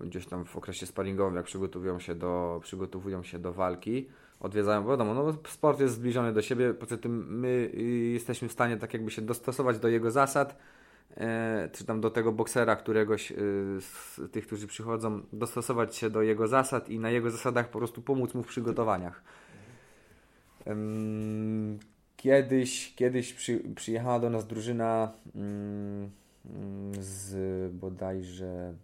Speaker 2: gdzieś tam w okresie sparingowym, jak przygotowują się do, przygotowują się do walki odwiedzają, wiadomo, no sport jest zbliżony do siebie, poza tym my y, jesteśmy w stanie tak jakby się dostosować do jego zasad, e, czy tam do tego boksera któregoś y, z tych, którzy przychodzą, dostosować się do jego zasad i na jego zasadach po prostu pomóc mu w przygotowaniach. Kiedyś, kiedyś przy, przyjechała do nas drużyna mm, mm, z bodajże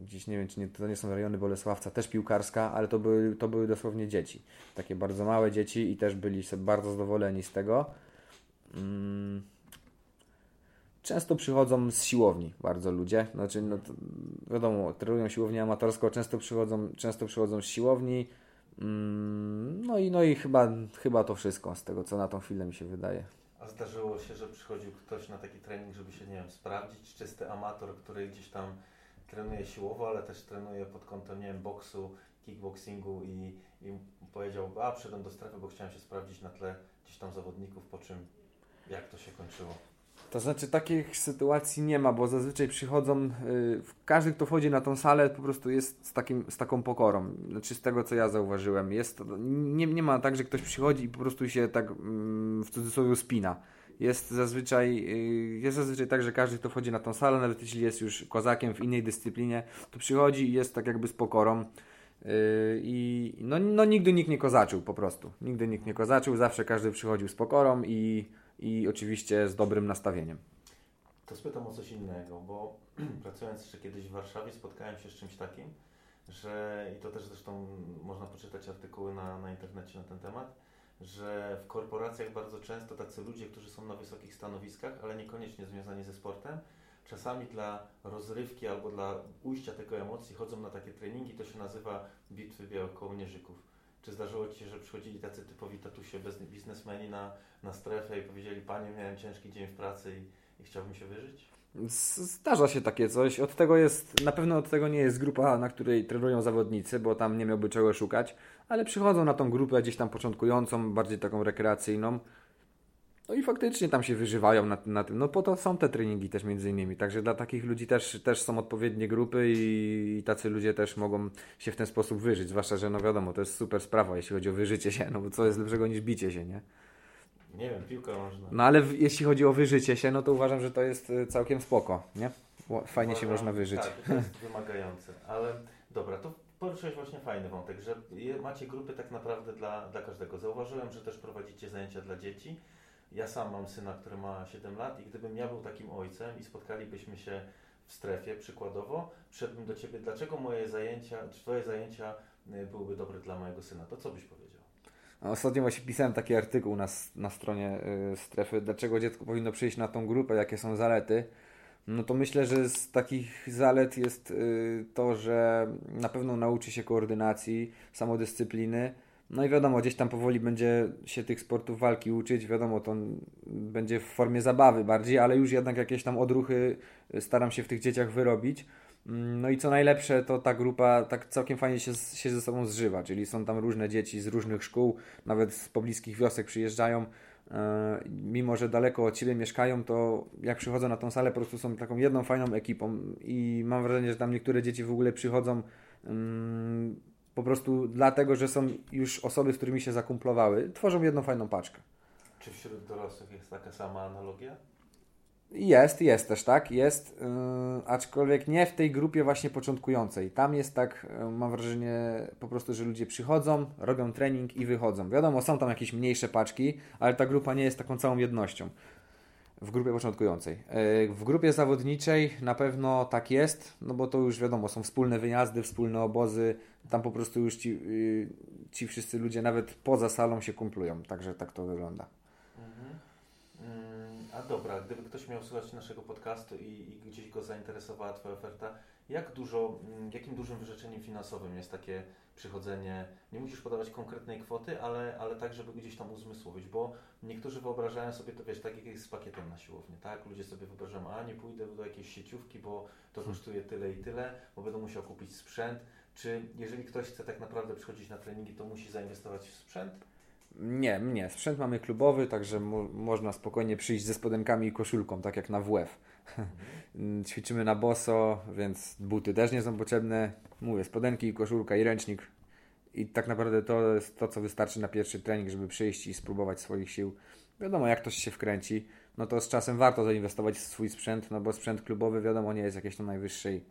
Speaker 2: gdzieś nie wiem, czy nie, to nie są rejony Bolesławca, też piłkarska, ale to były, to były dosłownie dzieci. Takie bardzo małe dzieci i też byli bardzo zadowoleni z tego. Mm. Często przychodzą z siłowni bardzo ludzie. Znaczy, no to, wiadomo, trenują siłownię amatorską, często przychodzą, często przychodzą z siłowni. Mm. No i, no i chyba, chyba to wszystko z tego, co na tą chwilę mi się wydaje.
Speaker 1: A zdarzyło się, że przychodził ktoś na taki trening, żeby się, nie wiem, sprawdzić, czysty amator, który gdzieś tam trenuje siłowo, ale też trenuje pod kątem, nie wiem, boksu, kickboxingu i, i powiedział, a przyszedłem do strefy, bo chciałem się sprawdzić na tle gdzieś tam zawodników, po czym jak to się kończyło.
Speaker 2: To znaczy takich sytuacji nie ma, bo zazwyczaj przychodzą, yy, każdy kto wchodzi na tą salę po prostu jest z, takim, z taką pokorą, znaczy z tego co ja zauważyłem. Jest, nie, nie ma tak, że ktoś przychodzi i po prostu się tak yy, w cudzysłowie spina jest zazwyczaj, y, jest zazwyczaj tak, że każdy, kto wchodzi na tą salę, nawet jeśli jest już kozakiem w innej dyscyplinie, to przychodzi i jest tak jakby z pokorą. Y, I no, no nigdy nikt nie kozaczył po prostu. Nigdy nikt nie kozaczył, zawsze każdy przychodził z pokorą i, i oczywiście z dobrym nastawieniem.
Speaker 1: To spytam o coś innego, bo pracując jeszcze kiedyś w Warszawie spotkałem się z czymś takim, że i to też zresztą można poczytać artykuły na, na internecie na ten temat, że w korporacjach bardzo często tacy ludzie, którzy są na wysokich stanowiskach, ale niekoniecznie związani ze sportem, czasami dla rozrywki albo dla ujścia tego emocji chodzą na takie treningi, to się nazywa bitwy białych kołnierzyków. Czy zdarzyło Ci się, że przychodzili tacy typowi tatusie biznesmeni na, na strefę i powiedzieli, Panie, miałem ciężki dzień w pracy i, i chciałbym się wyżyć?
Speaker 2: Zdarza się takie coś. Od tego jest, na pewno od tego nie jest grupa, na której trenują zawodnicy, bo tam nie miałby czego szukać, ale przychodzą na tą grupę gdzieś tam początkującą, bardziej taką rekreacyjną. No i faktycznie tam się wyżywają na, na tym. No po to są te treningi też między innymi. Także dla takich ludzi też, też są odpowiednie grupy i, i tacy ludzie też mogą się w ten sposób wyżyć. Zwłaszcza, że no wiadomo, to jest super sprawa, jeśli chodzi o wyżycie się. No bo co jest lepszego niż bicie się, nie?
Speaker 1: Nie wiem, piłka można.
Speaker 2: No ale w, jeśli chodzi o wyżycie się, no to uważam, że to jest y, całkiem spoko, nie? Fajnie się
Speaker 1: Uważam-
Speaker 2: można wyżyć.
Speaker 1: Tak, to jest wymagające. Ale dobra, to poruszyłeś właśnie fajny wątek, że macie grupy tak naprawdę dla, dla każdego. Zauważyłem, że też prowadzicie zajęcia dla dzieci. Ja sam mam syna, który ma 7 lat i gdybym ja był takim ojcem i spotkalibyśmy się w strefie przykładowo, przyszedłbym do Ciebie, dlaczego moje zajęcia, czy Twoje zajęcia y, byłyby dobre dla mojego syna, to co byś powiedział?
Speaker 2: Ostatnio właśnie pisałem taki artykuł na, na stronie y, strefy, dlaczego dziecko powinno przyjść na tą grupę, jakie są zalety. No to myślę, że z takich zalet jest y, to, że na pewno nauczy się koordynacji, samodyscypliny. No i wiadomo, gdzieś tam powoli będzie się tych sportów walki uczyć. Wiadomo, to będzie w formie zabawy bardziej, ale już jednak jakieś tam odruchy y, staram się w tych dzieciach wyrobić. No i co najlepsze, to ta grupa tak całkiem fajnie się, się ze sobą zżywa, czyli są tam różne dzieci z różnych szkół, nawet z pobliskich wiosek przyjeżdżają. E, Mimo, że daleko od siebie mieszkają, to jak przychodzą na tą salę, po prostu są taką jedną fajną ekipą i mam wrażenie, że tam niektóre dzieci w ogóle przychodzą mm, po prostu dlatego, że są już osoby, z którymi się zakumplowały, tworzą jedną fajną paczkę.
Speaker 1: Czy wśród dorosłych jest taka sama analogia?
Speaker 2: Jest, jest też tak, jest, yy, aczkolwiek nie w tej grupie właśnie początkującej. Tam jest tak, yy, mam wrażenie, po prostu, że ludzie przychodzą, robią trening i wychodzą. Wiadomo, są tam jakieś mniejsze paczki, ale ta grupa nie jest taką całą jednością w grupie początkującej. Yy, w grupie zawodniczej na pewno tak jest, no bo to już wiadomo, są wspólne wyjazdy, wspólne obozy, tam po prostu już ci, yy, ci wszyscy ludzie nawet poza salą się kumplują, także tak to wygląda.
Speaker 1: Dobra, gdyby ktoś miał słuchać naszego podcastu i, i gdzieś go zainteresowała Twoja oferta, jak dużo, mm, jakim dużym wyrzeczeniem finansowym jest takie przychodzenie? Nie musisz podawać konkretnej kwoty, ale, ale tak, żeby gdzieś tam uzmysłowić, bo niektórzy wyobrażają sobie to, wiesz, tak jak jest z pakietem na siłownię, tak? Ludzie sobie wyobrażają, a nie pójdę do jakiejś sieciówki, bo to kosztuje tyle i tyle, bo będę musiał kupić sprzęt. Czy jeżeli ktoś chce tak naprawdę przychodzić na treningi, to musi zainwestować w sprzęt?
Speaker 2: Nie, nie. Sprzęt mamy klubowy, także mo można spokojnie przyjść ze spodenkami i koszulką, tak jak na WF. Ćwiczymy na boso, więc buty też nie są potrzebne. Mówię, spodenki, i koszulka i ręcznik. I tak naprawdę to jest to, co wystarczy na pierwszy trening, żeby przyjść i spróbować swoich sił. Wiadomo, jak ktoś się wkręci, no to z czasem warto zainwestować w swój sprzęt, no bo sprzęt klubowy, wiadomo, nie jest jakiejś tam najwyższej,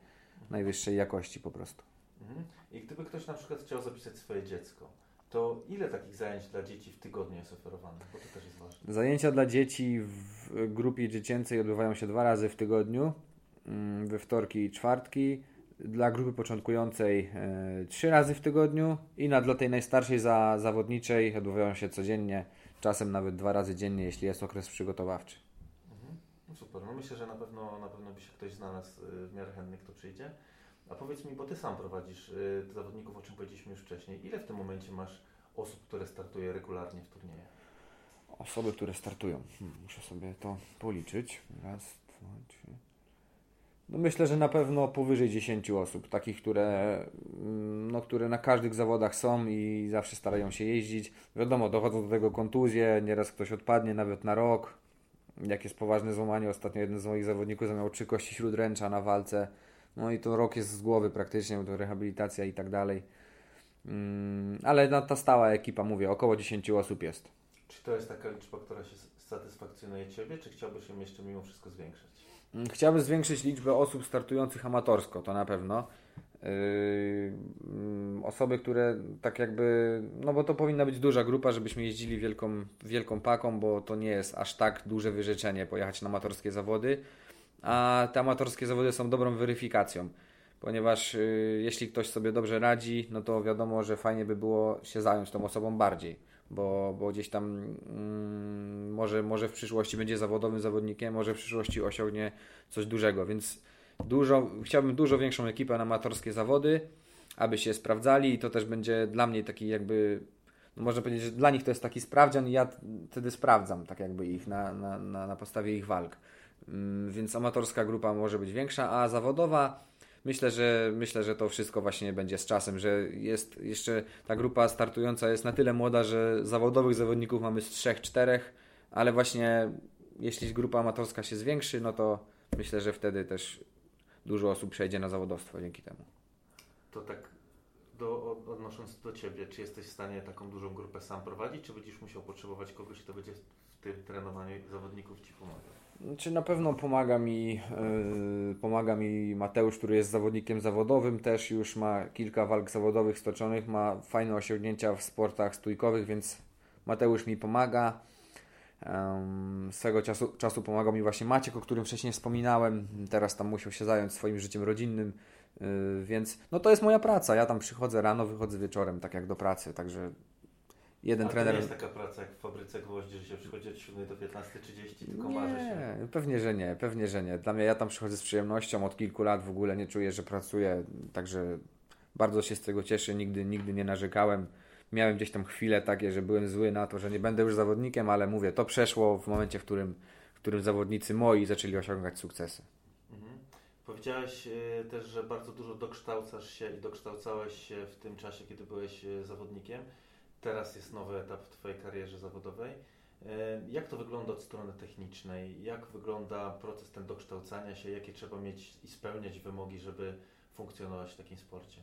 Speaker 2: najwyższej jakości po prostu.
Speaker 1: Mhm. I gdyby ktoś na przykład chciał zapisać swoje dziecko, to ile takich zajęć dla dzieci w tygodniu jest oferowane? Bo to też jest ważne.
Speaker 2: Zajęcia dla dzieci w grupie dziecięcej odbywają się dwa razy w tygodniu, mm, we wtorki i czwartki. Dla grupy początkującej e, trzy razy w tygodniu i na dla tej najstarszej za, zawodniczej odbywają się codziennie, czasem nawet dwa razy dziennie, jeśli jest okres przygotowawczy.
Speaker 1: Mhm. No super, no myślę, że na pewno, na pewno by się ktoś znalazł y, w miarę chętny, kto przyjdzie. A powiedz mi, bo Ty sam prowadzisz y, zawodników, o czym powiedzieliśmy już wcześniej. Ile w tym momencie masz osób, które startuje regularnie w turnieje?
Speaker 2: Osoby, które startują. Hmm, muszę sobie to policzyć. Raz, dwa, trzy. No myślę, że na pewno powyżej 10 osób, takich, które, mm, no, które na każdych zawodach są i zawsze starają się jeździć. Wiadomo, dochodzą do tego kontuzje, nieraz ktoś odpadnie nawet na rok. Jak jest poważne złamanie, ostatnio jeden z moich zawodników złamał trzy kości śródręcza na walce. No i to rok jest z głowy praktycznie, bo to rehabilitacja i tak dalej. Mm, Ale na ta stała ekipa, mówię, około 10 osób jest.
Speaker 1: Czy to jest taka liczba, która się satysfakcjonuje Ciebie, czy chciałbyś ją jeszcze mimo wszystko zwiększyć?
Speaker 2: Mm, Chciałbym zwiększyć liczbę osób startujących amatorsko, to na pewno. Yy, mm, osoby, które tak jakby, no bo to powinna być duża grupa, żebyśmy jeździli wielką, wielką paką, bo to nie jest aż tak duże wyrzeczenie pojechać na amatorskie zawody, a te amatorskie zawody są dobrą weryfikacją, ponieważ yy, jeśli ktoś sobie dobrze radzi, no to wiadomo, że fajnie by było się zająć tą osobą bardziej bo, bo gdzieś tam mm, może, może w przyszłości będzie zawodowym zawodnikiem, może w przyszłości osiągnie coś dużego, więc dużo, chciałbym dużo większą ekipę na amatorskie zawody, aby się sprawdzali i to też będzie dla mnie taki jakby, no można powiedzieć, że dla nich to jest taki sprawdzian i ja wtedy sprawdzam tak jakby ich na, na, na podstawie ich walk. Mm, Więc amatorska grupa może być większa, a zawodowa Myślę, że myślę, że to wszystko właśnie będzie z czasem, że jest jeszcze ta grupa startująca jest na tyle młoda, że zawodowych zawodników mamy z trzech, czterech, ale właśnie jeśli grupa amatorska się zwiększy, no to myślę, że wtedy też dużo osób przejdzie na zawodowstwo dzięki temu.
Speaker 1: To tak do, odnosząc do Ciebie, czy jesteś w stanie taką dużą grupę sam prowadzić, czy będziesz musiał potrzebować kogoś, kto będzie w tym trenowaniu zawodników Ci pomagał?
Speaker 2: Czy na pewno pomaga mi, yy, pomaga mi Mateusz, który jest zawodnikiem zawodowym, też już ma kilka walk zawodowych stoczonych, ma fajne osiągnięcia w sportach stójkowych, więc Mateusz mi pomaga. Um, swego czasu, czasu pomagał mi właśnie Maciek, o którym wcześniej wspominałem. Teraz tam musiał się zająć swoim życiem rodzinnym, yy, więc no to jest moja praca. Ja tam przychodzę rano, wychodzę wieczorem, tak jak do pracy, także jeden
Speaker 1: Ale
Speaker 2: trener.
Speaker 1: To nie jest taka praca jak w fabryce gwoździ, że się przychodzi od 7 do 15.30, tylko
Speaker 2: nie,
Speaker 1: marzy się.
Speaker 2: Pewnie, że nie, pewnie, że nie. Dla mnie ja tam przychodzę z przyjemnością, od kilku lat w ogóle nie czuję, że pracuję, także bardzo się z tego cieszę, nigdy, nigdy nie narzekałem. Miałem gdzieś tam chwile takie, że byłem zły na to, że nie będę już zawodnikiem, ale mówię, to przeszło w momencie, w którym, w którym zawodnicy moi zaczęli osiągać sukcesy.
Speaker 1: Mhm. Powiedziałeś y, też, że bardzo dużo dokształcasz się i dokształcałeś się w tym czasie, kiedy byłeś y, zawodnikiem. Teraz jest nowy etap w Twojej karierze zawodowej. Y, Jak to wygląda od strony technicznej? Jak wygląda proces ten dokształcania się? Jakie trzeba mieć i spełniać wymogi, żeby funkcjonować w takim sporcie?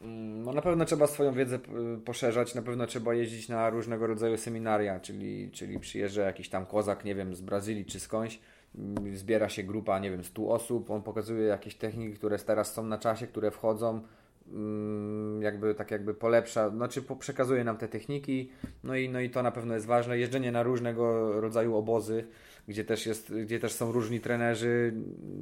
Speaker 2: Mm, No na pewno trzeba swoją wiedzę y, poszerzać, na pewno trzeba jeździć na różnego rodzaju seminaria, czyli, czyli przyjeżdża jakiś tam kozak, nie wiem, z Brazylii czy skądś, mm, zbiera się grupa, nie wiem, 100 osób, on pokazuje jakieś techniki, które teraz są na czasie, które wchodzą, jakby tak jakby polepsza, znaczy przekazuje nam te techniki, no i, no i to na pewno jest ważne, jeżdżenie na różnego rodzaju obozy, gdzie też, jest, gdzie też są różni trenerzy,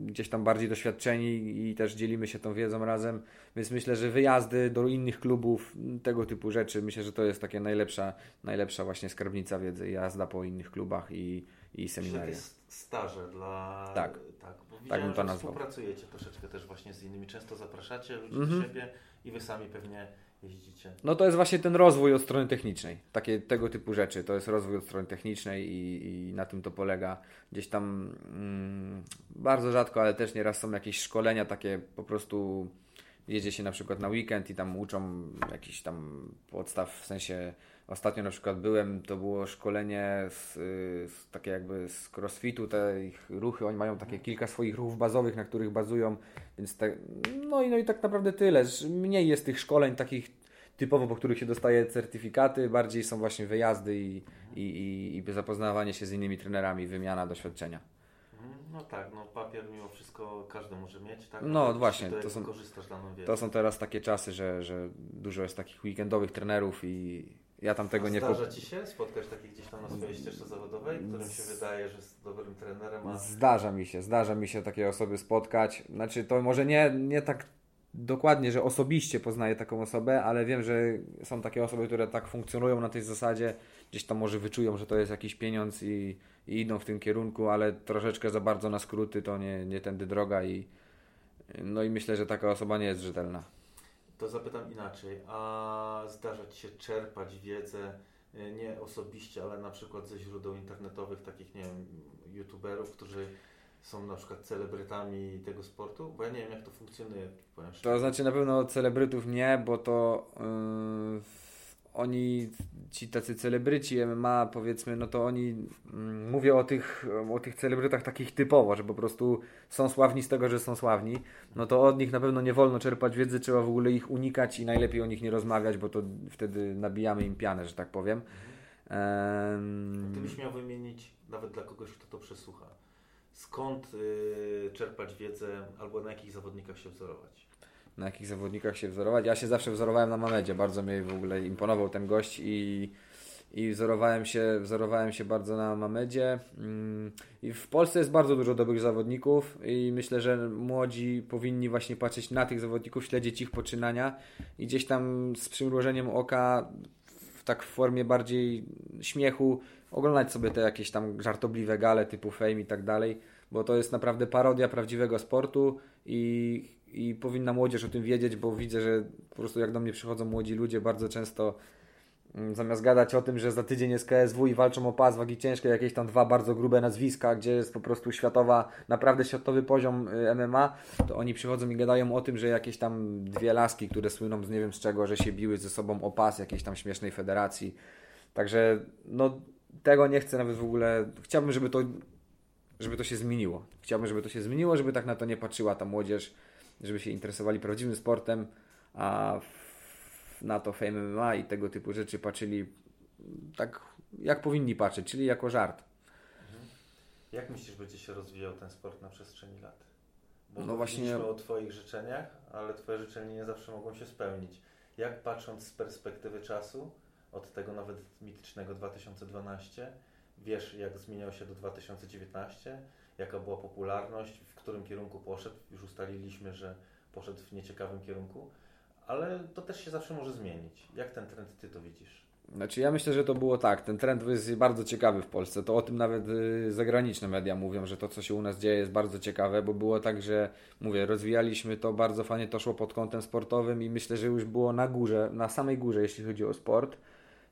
Speaker 2: gdzieś tam bardziej doświadczeni i też dzielimy się tą wiedzą razem, więc myślę, że wyjazdy do innych klubów, tego typu rzeczy, myślę, że to jest takie najlepsza, najlepsza właśnie skarbnica wiedzy, jazda po innych klubach i, i seminaria.
Speaker 1: takie staże dla...
Speaker 2: Tak.
Speaker 1: tak bo
Speaker 2: bym
Speaker 1: widziałem,
Speaker 2: to nazwał.
Speaker 1: współpracujecie troszeczkę też właśnie z innymi. Często zapraszacie ludzi
Speaker 2: Mhm.
Speaker 1: do siebie i Wy sami pewnie jeździcie.
Speaker 2: No to jest właśnie ten rozwój od strony technicznej. Takie tego typu rzeczy. To jest rozwój od strony technicznej i, i na tym to polega. Gdzieś tam mm, bardzo rzadko, ale też nieraz są jakieś szkolenia takie po prostu jedzie się na przykład na weekend i tam uczą jakiś tam podstaw, w sensie ostatnio na przykład byłem, to było szkolenie z, z takie jakby z crossfitu, te ich ruchy, oni mają takie kilka swoich ruchów bazowych, na których bazują, więc te, no, i, no i tak naprawdę tyle, mniej jest tych szkoleń takich typowo, po których się dostaje certyfikaty, bardziej są właśnie wyjazdy i, i, i, i zapoznawanie się z innymi trenerami, wymiana doświadczenia.
Speaker 1: No tak, no papier mimo wszystko każdy może mieć, tak?
Speaker 2: No
Speaker 1: Ale
Speaker 2: właśnie, to są-. To są teraz takie czasy, że, że dużo jest takich weekendowych trenerów i ja tam tego nie...
Speaker 1: Zdarza Ci się spotkać takich gdzieś tam na swojej ścieżce zawodowej, którym się wydaje, że jest dobrym trenerem, a
Speaker 2: Zdarza mi się, zdarza mi się takie osoby spotkać. Znaczy, to może nie, nie tak dokładnie, że osobiście poznaję taką osobę, ale wiem, że są takie osoby, które tak funkcjonują na tej zasadzie. Gdzieś tam może wyczują, że to jest jakiś pieniądz i, i idą w tym kierunku, ale troszeczkę za bardzo na skróty to nie, nie tędy droga i no i myślę, że taka osoba nie jest rzetelna.
Speaker 1: To zapytam inaczej. A zdarza Ci się czerpać wiedzę y, nie osobiście, ale na przykład ze źródeł internetowych, takich, nie wiem, youtuberów, którzy są na przykład celebrytami tego sportu? Bo ja nie wiem, jak to funkcjonuje.
Speaker 2: To znaczy na pewno celebrytów nie, bo to yy, oni, ci tacy celebryci MMA powiedzmy, no to oni, mm, mówię o tych, o tych celebrytach takich typowo, że po prostu są sławni z tego, że są sławni, no to od nich na pewno nie wolno czerpać wiedzy, trzeba w ogóle ich unikać i najlepiej o nich nie rozmawiać, bo to wtedy nabijamy im pianę, że tak powiem. Em,
Speaker 1: Gdybyś miał wymienić, nawet dla kogoś, kto to przesłucha, skąd y, czerpać wiedzę albo na jakich zawodnikach się wzorować?
Speaker 2: Na jakich zawodnikach się wzorować. Ja się zawsze wzorowałem na Mamedzie, bardzo mi w ogóle imponował ten gość i, i wzorowałem, się, wzorowałem się bardzo na Mamedzie. Mm, I w Polsce jest bardzo dużo dobrych zawodników i myślę, że młodzi powinni właśnie patrzeć na tych zawodników, śledzić ich poczynania i gdzieś tam z przymrużeniem oka tak w formie bardziej śmiechu oglądać sobie te jakieś tam żartobliwe gale typu Fame i tak dalej, bo to jest naprawdę parodia prawdziwego sportu i, i powinna młodzież o tym wiedzieć, bo widzę, że po prostu jak do mnie przychodzą młodzi ludzie, bardzo często mm, zamiast gadać o tym, że za tydzień jest KSW i walczą o pas wagi ciężkiej, jakieś tam dwa bardzo grube nazwiska, gdzie jest po prostu światowa, naprawdę światowy poziom y, MMA, to oni przychodzą i gadają o tym, że jakieś tam dwie laski, które słyną z nie wiem z czego, że się biły ze sobą o pas jakiejś tam śmiesznej federacji. Także no tego nie chcę nawet w ogóle. Chciałbym, żeby to, żeby to się zmieniło. Chciałbym, żeby to się zmieniło, żeby tak na to nie patrzyła ta młodzież, żeby się interesowali prawdziwym sportem, a na to Fame MMA i tego typu rzeczy patrzyli tak, jak powinni patrzeć, czyli jako żart.
Speaker 1: Jak myślisz, będzie się rozwijał ten sport na przestrzeni lat? Bo
Speaker 2: no właśnie-
Speaker 1: o Twoich życzeniach, ale Twoje życzenia nie zawsze mogą się spełnić. Jak patrząc z perspektywy czasu, od tego nawet mitycznego 2012, wiesz jak zmieniał się do 2019, jaka była popularność, w którym kierunku poszedł, już ustaliliśmy, że poszedł w nieciekawym kierunku, ale to też się zawsze może zmienić. Jak ten trend Ty to widzisz?
Speaker 2: Znaczy ja myślę, że to było tak. Ten trend jest bardzo ciekawy w Polsce. To o tym nawet y, zagraniczne media mówią, że to co się u nas dzieje jest bardzo ciekawe, bo było tak, że mówię, rozwijaliśmy to bardzo fajnie, to szło pod kątem sportowym i myślę, że już było na górze, na samej górze, jeśli chodzi o sport.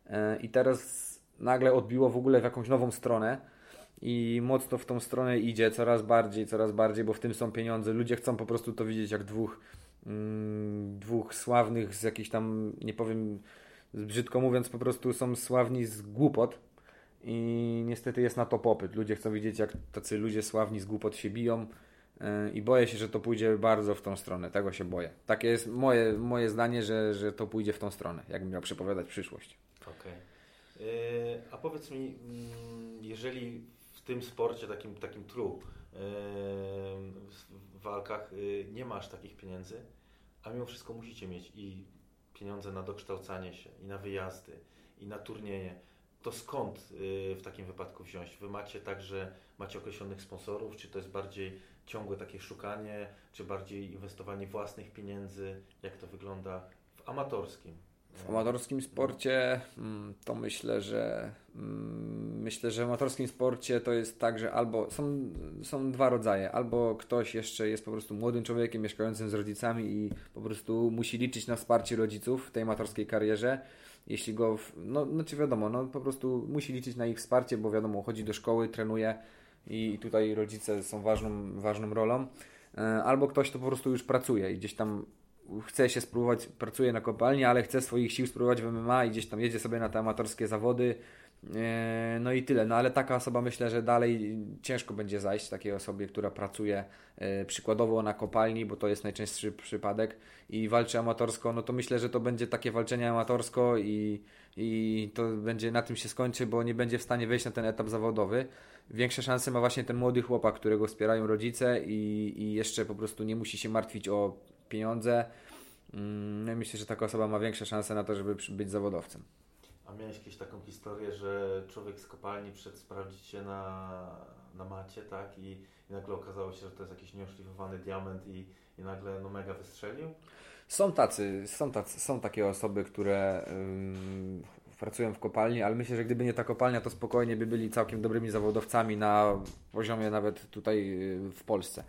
Speaker 2: E, I teraz nagle odbiło w ogóle w jakąś nową stronę i mocno w tą stronę idzie coraz bardziej, coraz bardziej, bo w tym są pieniądze. Ludzie chcą po prostu to widzieć jak dwóch, mm, dwóch sławnych z jakichś tam, nie powiem, brzydko mówiąc, po prostu są sławni z głupot i niestety jest na to popyt. Ludzie chcą widzieć, jak tacy ludzie sławni z głupot się biją yy, i boję się, że to pójdzie bardzo w tą stronę. Tego się boję. Takie jest moje, moje zdanie, że, że to pójdzie w tą stronę, jakbym miał przepowiadać przyszłość.
Speaker 1: Okej. Yy, A powiedz mi, mm, jeżeli tym sporcie, takim, takim true, w walkach yy, nie masz takich pieniędzy, a mimo wszystko musicie mieć i pieniądze na dokształcanie się, i na wyjazdy, i na turnieje, to skąd yy, w takim wypadku wziąć? Wy macie także, macie określonych sponsorów, czy to jest bardziej ciągłe takie szukanie, czy bardziej inwestowanie własnych pieniędzy? Jak to wygląda w amatorskim?
Speaker 2: W amatorskim sporcie mm, to myślę, że mm, myślę, że w amatorskim sporcie to jest tak, że albo są, są dwa rodzaje. Albo ktoś jeszcze jest po prostu młodym człowiekiem mieszkającym z rodzicami i po prostu musi liczyć na wsparcie rodziców w tej amatorskiej karierze. Jeśli go, w, no znaczy wiadomo, no po prostu musi liczyć na ich wsparcie, bo wiadomo, chodzi do szkoły, trenuje i tutaj rodzice są ważną, ważną rolą. E, Albo ktoś to po prostu już pracuje i gdzieś tam chce się spróbować, pracuje na kopalni, ale chce swoich sił spróbować w MMA i gdzieś tam jedzie sobie na te amatorskie zawody. E, No i tyle. No ale taka osoba myślę, że dalej ciężko będzie zajść takiej osobie, która pracuje e, przykładowo na kopalni, bo to jest najczęstszy przypadek i walczy amatorsko, no to myślę, że to będzie takie walczenie amatorsko i, i to będzie na tym się skończy, bo nie będzie w stanie wejść na ten etap zawodowy. Większe szanse ma właśnie ten młody chłopak, którego wspierają rodzice i, i jeszcze po prostu nie musi się martwić o pieniądze. Mm, No myślę, że taka osoba ma większe szanse na to, żeby być zawodowcem.
Speaker 1: A miałeś jakieś taką historię, że człowiek z kopalni przyszedł sprawdzić się na, na macie, tak? I, I nagle okazało się, że to jest jakiś nieoszlifowany diament i, i nagle no mega wystrzelił?
Speaker 2: Są tacy, są tacy, są takie osoby, które ym, pracują w kopalni, ale myślę, że gdyby nie ta kopalnia, to spokojnie by byli całkiem dobrymi zawodowcami na poziomie nawet tutaj y, w Polsce.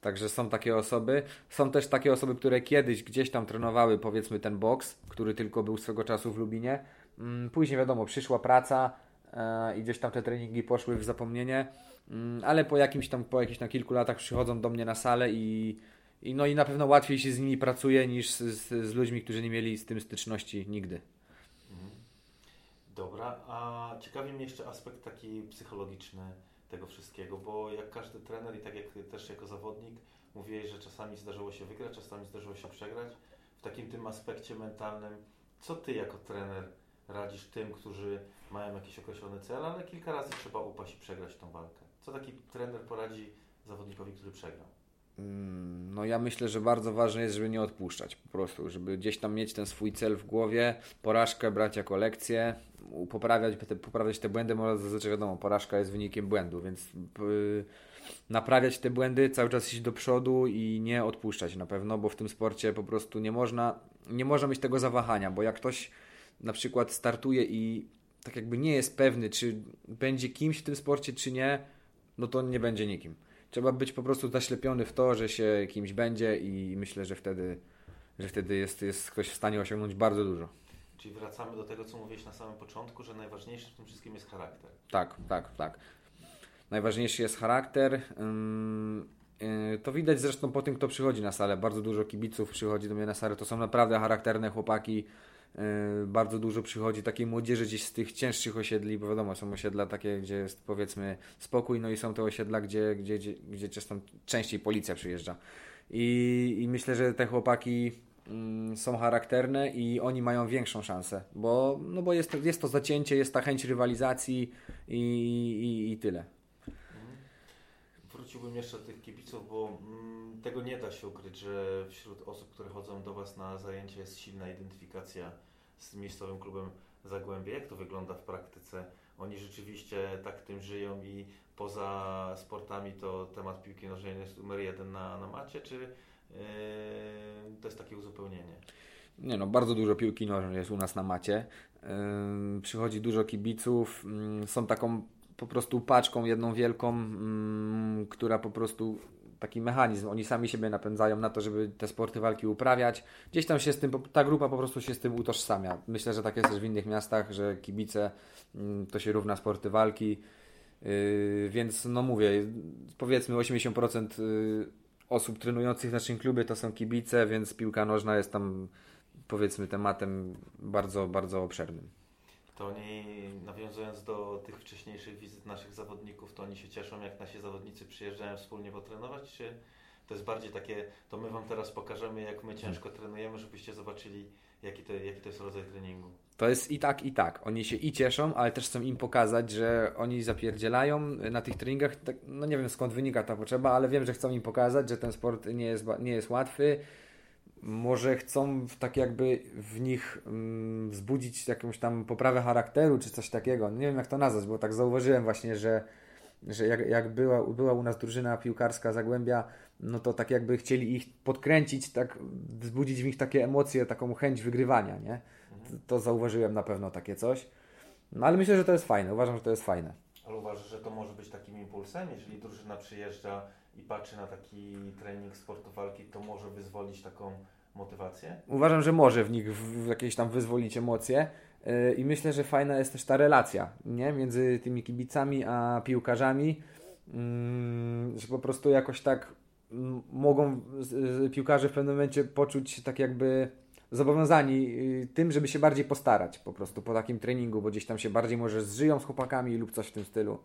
Speaker 2: Także są takie osoby. Są też takie osoby, które kiedyś gdzieś tam trenowały, powiedzmy, ten boks, który tylko był swego czasu w Lubinie. Mm, Później wiadomo, przyszła praca e, i gdzieś tam te treningi poszły w zapomnienie, Mm, ale po jakimś tam, po jakichś tam kilku latach przychodzą do mnie na salę i, i no i na pewno łatwiej się z nimi pracuje niż z, z, ludźmi, którzy nie mieli z tym styczności nigdy.
Speaker 1: Dobra, a ciekawi mnie jeszcze aspekt taki psychologiczny tego wszystkiego, bo jak każdy trener i tak jak też jako zawodnik mówiłeś, że czasami zdarzyło się wygrać, czasami zdarzyło się przegrać. W takim tym aspekcie mentalnym, co ty jako trener radzisz tym, którzy mają jakiś określony cel, ale kilka razy trzeba upaść i przegrać tą walkę? Co taki trener poradzi zawodnikowi, który przegrał?
Speaker 2: Mm, No ja myślę, że bardzo ważne jest, żeby nie odpuszczać po prostu, żeby gdzieś tam mieć ten swój cel w głowie, porażkę brać jako lekcję, poprawiać te, poprawiać te błędy, bo zazwyczaj wiadomo, porażka jest wynikiem błędu, więc y, naprawiać te błędy, cały czas iść do przodu i nie odpuszczać na pewno, bo w tym sporcie po prostu nie można, nie można mieć tego zawahania, bo jak ktoś na przykład startuje i tak jakby nie jest pewny, czy będzie kimś w tym sporcie, czy nie, no to nie będzie nikim. Trzeba być po prostu zaślepiony w to, że się kimś będzie i myślę, że wtedy, że wtedy jest, jest ktoś w stanie osiągnąć bardzo dużo.
Speaker 1: Czyli wracamy do tego, co mówiłeś na samym początku, że najważniejsze w tym wszystkim jest charakter.
Speaker 2: Tak, tak, tak. Najważniejszy jest charakter. Yy, To widać zresztą po tym, kto przychodzi na salę. Bardzo dużo kibiców przychodzi do mnie na salę. To są naprawdę charakterne chłopaki. Yy, bardzo dużo przychodzi takiej młodzieży gdzieś z tych cięższych osiedli, bo wiadomo, są osiedla takie, gdzie jest powiedzmy spokój, no i są te osiedla, gdzie, gdzie, gdzie, gdzie częściej policja przyjeżdża. I, I myślę, że te chłopaki mm, są charakterne i oni mają większą szansę, bo, no bo jest, jest to zacięcie, jest ta chęć rywalizacji i, i, i tyle.
Speaker 1: Wróciłbym jeszcze do tych kibiców, bo mm, tego nie da się ukryć, że wśród osób, które chodzą do Was na zajęcia jest silna identyfikacja z miejscowym klubem Zagłębie. Jak to wygląda w praktyce? Oni rzeczywiście tak tym żyją i poza sportami to temat piłki nożnej jest numer jeden na, na macie, czy yy, to jest takie uzupełnienie?
Speaker 2: Nie no, bardzo dużo piłki nożnej jest u nas na macie. Yy, przychodzi dużo kibiców, yy, są taką po prostu paczką jedną wielką, yy, która po prostu taki mechanizm, oni sami siebie napędzają na to, żeby te sporty walki uprawiać. Gdzieś tam się z tym, ta grupa po prostu się z tym utożsamia. Myślę, że tak jest też w innych miastach, że kibice mm, to się równa sporty walki. Yy, więc no mówię, powiedzmy 80% yy, osób trenujących w naszym klubie to są kibice, więc piłka nożna jest tam powiedzmy tematem bardzo, bardzo obszernym.
Speaker 1: To oni, nawiązując do tych wcześniejszych wizyt naszych zawodników, to oni się cieszą, jak nasi zawodnicy przyjeżdżają wspólnie potrenować, czy to jest bardziej takie, to my Wam teraz pokażemy, jak my ciężko trenujemy, żebyście zobaczyli, jaki to, jaki to jest rodzaj treningu?
Speaker 2: To jest i tak, i tak. Oni się i cieszą, ale też chcą im pokazać, że oni zapierdzielają na tych treningach. Tak, no nie wiem skąd wynika ta potrzeba, ale wiem, że chcą im pokazać, że ten sport nie jest, nie jest łatwy. Może chcą tak jakby w nich mm, wzbudzić jakąś tam poprawę charakteru, czy coś takiego. Nie wiem jak to nazwać, bo tak zauważyłem właśnie, że, że jak, jak była, była u nas drużyna piłkarska Zagłębia, no to tak jakby chcieli ich podkręcić, tak wzbudzić w nich takie emocje, taką chęć wygrywania, nie? to zauważyłem na pewno takie coś. No ale myślę, że to jest fajne. Uważam, że to jest fajne.
Speaker 1: Ale uważasz, że to może być takim impulsem? Jeżeli drużyna przyjeżdża i patrzy na taki trening sportu walki, to może wyzwolić taką motywację?
Speaker 2: Uważam, że może w nich w jakieś tam wyzwolić emocje. Yy, I myślę, że fajna jest też ta relacja nie? między tymi kibicami a piłkarzami, yy, że po prostu jakoś tak mogą piłkarze w pewnym momencie poczuć się tak jakby zobowiązani y, tym, żeby się bardziej postarać po prostu po takim treningu, bo gdzieś tam się bardziej może zżyją z chłopakami lub coś w tym stylu.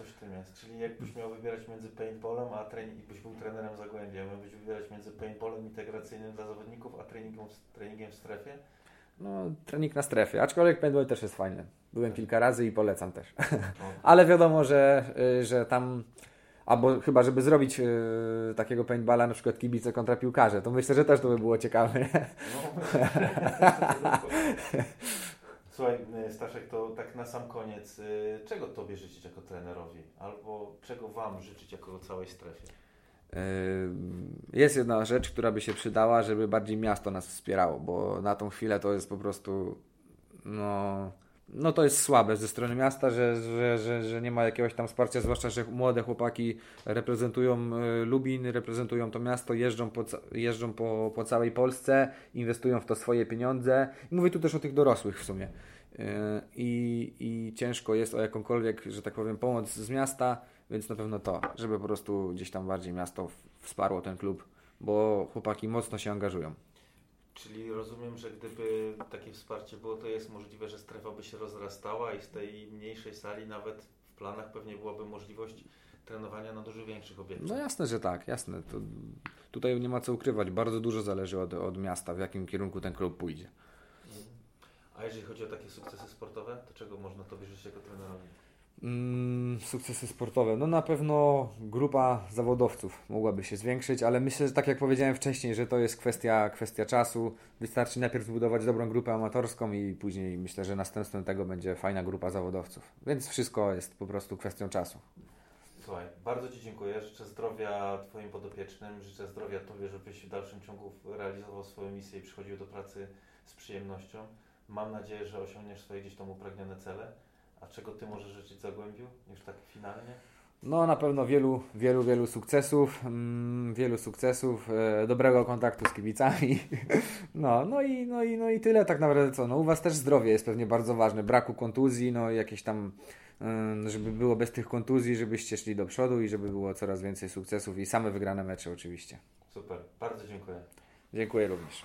Speaker 1: Coś w tym jest. Czyli jakbyś miał wybierać między paintballem, a trening, byś był trenerem Zagłębia, miałbyś wybierać między paintballem integracyjnym dla zawodników, a treningiem, treningiem w strefie?
Speaker 2: No, trening na strefie, aczkolwiek paintball też jest fajny. Byłem kilka razy i polecam też. Ale wiadomo, że, y, że tam Albo chyba, żeby zrobić yy, takiego paintballa, na przykład kibice kontra piłkarze, to myślę, że też to by było ciekawe. No,
Speaker 1: Słuchaj, y, Staszek, to tak na sam koniec, yy, czego Tobie życzyć jako trenerowi? Albo czego Wam życzyć jako całej strefie?
Speaker 2: Yy, jest jedna rzecz, która by się przydała, żeby bardziej miasto nas wspierało, bo na tą chwilę to jest po prostu no no to jest słabe ze strony miasta, że, że, że, że nie ma jakiegoś tam wsparcia, zwłaszcza, że młode chłopaki reprezentują e, Lubin, reprezentują to miasto, jeżdżą po, jeżdżą po, po całej Polsce, inwestują w to swoje pieniądze. I mówię tu też o tych dorosłych w sumie. E, I, I ciężko jest o jakąkolwiek, że tak powiem, pomoc z miasta, więc na pewno to, żeby po prostu gdzieś tam bardziej miasto wsparło ten klub, bo chłopaki mocno się angażują.
Speaker 1: Czyli rozumiem, że gdyby takie wsparcie było, to jest możliwe, że strefa by się rozrastała i z tej mniejszej sali nawet w planach pewnie byłaby możliwość trenowania na dużo większych obiektach.
Speaker 2: No jasne, że tak, jasne. To tutaj nie ma co ukrywać. Bardzo dużo zależy od, od miasta, w jakim kierunku ten klub pójdzie.
Speaker 1: Mhm. A jeżeli chodzi o takie sukcesy sportowe, to czego można to wierzyć jako trenerowi?
Speaker 2: Mm, sukcesy sportowe. No na pewno grupa zawodowców mogłaby się zwiększyć, ale myślę, że tak jak powiedziałem wcześniej, że to jest kwestia, kwestia czasu. Wystarczy najpierw zbudować dobrą grupę amatorską i później myślę, że następstwem tego będzie fajna grupa zawodowców. Więc wszystko jest po prostu kwestią czasu.
Speaker 1: Słuchaj, bardzo Ci dziękuję. Życzę zdrowia Twoim podopiecznym, życzę zdrowia Tobie, żebyś w dalszym ciągu realizował swoją misję i przychodził do pracy z przyjemnością. Mam nadzieję, że osiągniesz swoje gdzieś tam upragnione cele. A czego Ty możesz życzyć Zagłębiu już tak finalnie?
Speaker 2: No na pewno wielu, wielu, wielu sukcesów, mm, wielu sukcesów, e, dobrego kontaktu z kibicami. no, no, i, no, i, no i tyle tak naprawdę co. No u Was też zdrowie jest pewnie bardzo ważne, braku kontuzji, no jakieś tam, y, żeby było bez tych kontuzji, żebyście szli do przodu i żeby było coraz więcej sukcesów i same wygrane mecze oczywiście.
Speaker 1: Super, bardzo dziękuję.
Speaker 2: Dziękuję również.